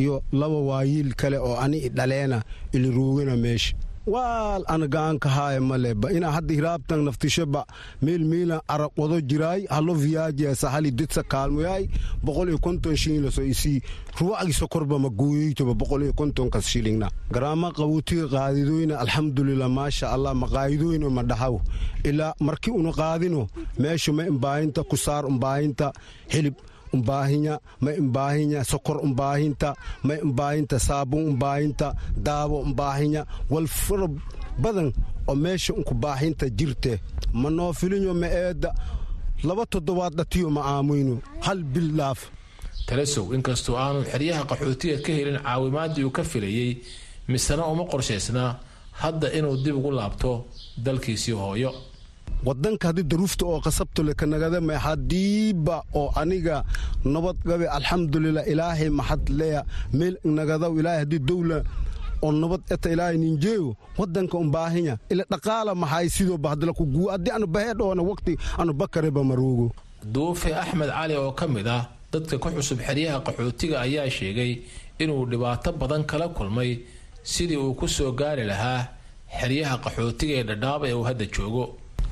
iyo laba waayiil kale oo ani dhaleena iliruugana meesha waal ana gacanka haaya maleba ina hadda hiraabtan naftishaba meel meelan arag wado jiraay halo viyaajiasa hali dedsa kaalmoyaay boqol isii ruwacgi sokorba ma gooyeytoba boqol kontonkas shilingna garaama qabuutiga qaadidoyna alxamdulillah maasha allah ma qaayidoyno ma dhaxaw. Ilaa marki una qaadino meesha ma imbaayinta kusaar umbaayinta xilib umbaahinya ma imbaahinya sokor umbaahinta ma imbaahinta saabuun umbaahinta daawo umbaahinya wal fara badan oo meesha unku baahinta jirte. Ma noo filinyo ma eedda laba toddobaad dhatiyo ma aamoyno hal bil dhaaf talasow inkastoo aanu xeryaha qaxootiga ka helin caawimaadii uu ka filayey misena uma qorshaysnaa hadda inuu dib ugu laabto dalkiisii hooyo wadanka haddii daruufta oo qasabtole kanagada may hadiiba oo aniga nabad gabe alxamdulilah ilaahay maxad leya meel nagadaw ilaahay haddii dowla oo nabad eta ilaahay ninjeeyo wadanka umbaahinya ila dhaqaala maxay sidooba hadla ku guu haddii anu baheedhoona waqti anu bakareba maroogo duufe axmed cali oo ka mid ah dadka ku cusub xeryaha qaxootiga ayaa sheegay inuu dhibaato badan kala kulmay sidii uu ku soo gaari lahaa xeryaha qaxootiga ee dhadhaab ee uu hadda joogo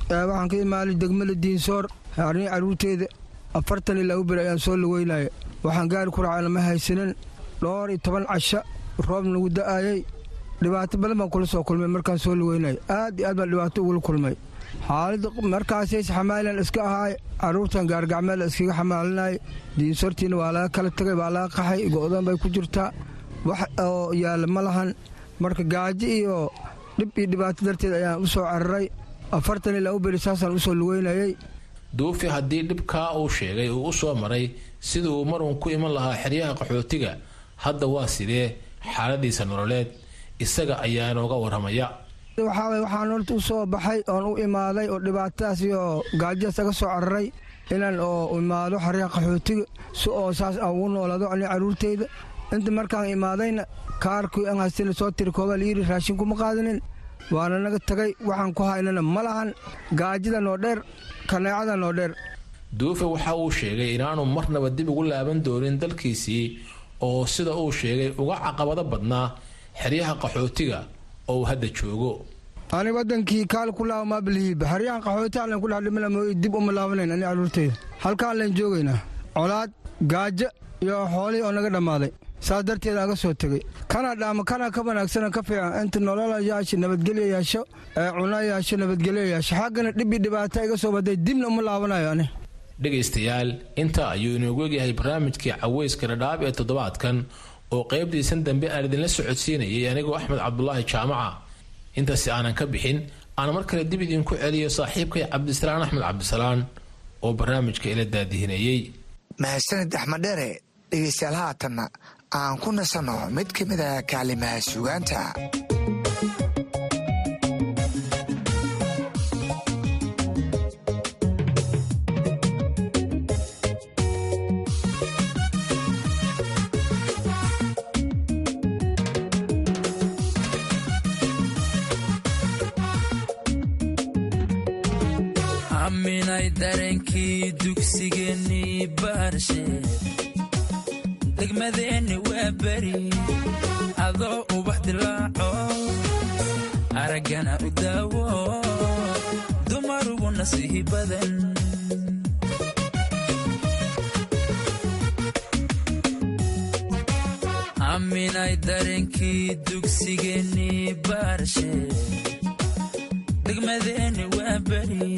waxaan ka imaalay degmada diinsoor arrin carruurteeda afartan ilaa u bir ayaan soo lugeynaya waxaan gaari ku raacay lama haysanin. Dhowr iyo toban casha roob nagu da'ayay. Dhibaato badan baan kula soo kulmay markaan soo lugeynaya aad iyo aad baan dhibaato ugula kulmay. Xaalada markaasay xamaalan iska ahaay caruurtan gaargacmeel iskaga xamaalinay diinsortiina waa laga kala tagay waa laga qaxay. Go'dan bay ku jirtaa. Wax oo yaalla ma lahan. Marka gaajo iyo dhib iyo dhibaato darteed ayaan u soo cararay afartan ilaa u beri saasaan u soo lugeynayay. Duufi haddii dhibkaa uu sheegay uu u soo maray sidii uu mar uun ku iman lahaa xeryaha qaxootiga hadda waa sidee xaaladiisa nololeed isaga ayaa inooga warramaya. Waxaa waxaan horta u soo baxay oon u imaaday oo dhibaatadaas iyo gaajadas aga soo cararay inaan oo imaado xeryaha qaxootiga si oo saas aan ugu noolaado ani caruurteyda. Inta markaan imaadayna kaarkii aan haystina soo tiri kooba liiri raashin kuma qaadanin waana naga tagay waxaan ku haynana ma lahan gaajida noo dheer kaneecada noo dheer. Duufe waxa uu sheegay inaanu marnaba dib ugu laaban doonin dalkiisii oo sida uu sheegay uga caqabado badnaa xeryaha qaxootiga oo uu hadda joogo. Ani wadankii kaal ku laabmaa bilihiiba xeryahan qaxooti allen ku dhex dhimina mooy dib uma laabanayn ani caruurteyda halkaan len joogaynaa. Colaad gaajo iyo xoolihii oo naga dhammaaday saas darteed aga soo tegey. Kana dhaama kana ka wanaagsana ka fiican. Inta nolola yaasho nabadgelyo yeesho ee cuno nabadgelyo yeesho xaggana dhib iyo dhibaato iga soo baday dibna uma laabanayo ani. Dhegaystayaal intaa ayuu inoogu egyahay barnaamijkii caweyska dhadhaab ee toddobaadkan oo qaybtiisan dambe aan idinla socodsiinayay anigoo axmed cabdulaahi jaamaca. Intaasi aanan ka bixin aan mar kale dib idinku celiyo saaxiibkay cabdisalaan axmed cabdisalaan oo barnaamijka ila daadihinayey mahadsanid axmed dheere dhegaystayaal haatanna aan ku nasanno mid ka mid a kaalimaha suugaanta dareenkii dugsigeennii baarshe degmadeenni waa beri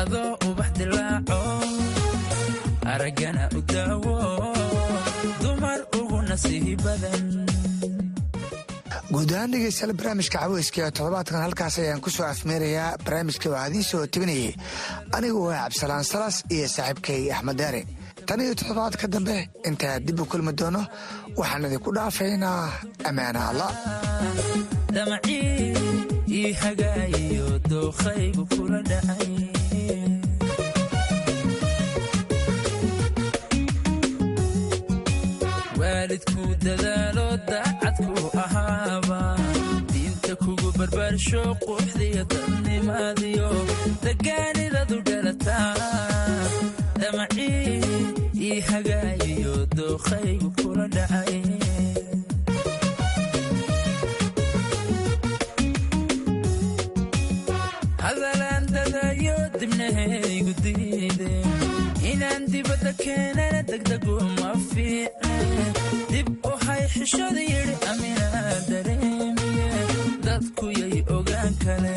adoo ubax dilaaco araggana u daawo. Dumar ugu nasiihi badan. Guud ahaan dhegeystayaal barnaamijka caweyska toddobaadkan halkaas ayaan ku soo afmeerayaa. Barnaamijka waxaa idiin soo tebinayay. Anigu waa cabdisalaan salas iyo saaxiibkay axmed daare tan iyo toddobaadka dambe intaa dib u kulmi doono waxaan idinku dhaafaynaa ammaana alla. Daacadku ahaaba diinta kugu barbaarsho quuxdiyo dadnimaadiyo dagaanidadu damacii ii hagaayiyo dookhaygu kula dhacay. Hadalaan dadayo dibnahaygu diide inaan dibadda keenana degdegu ma fiicne dib hay xishada yidhi aminaa dareemiye dadku yay ogaan kale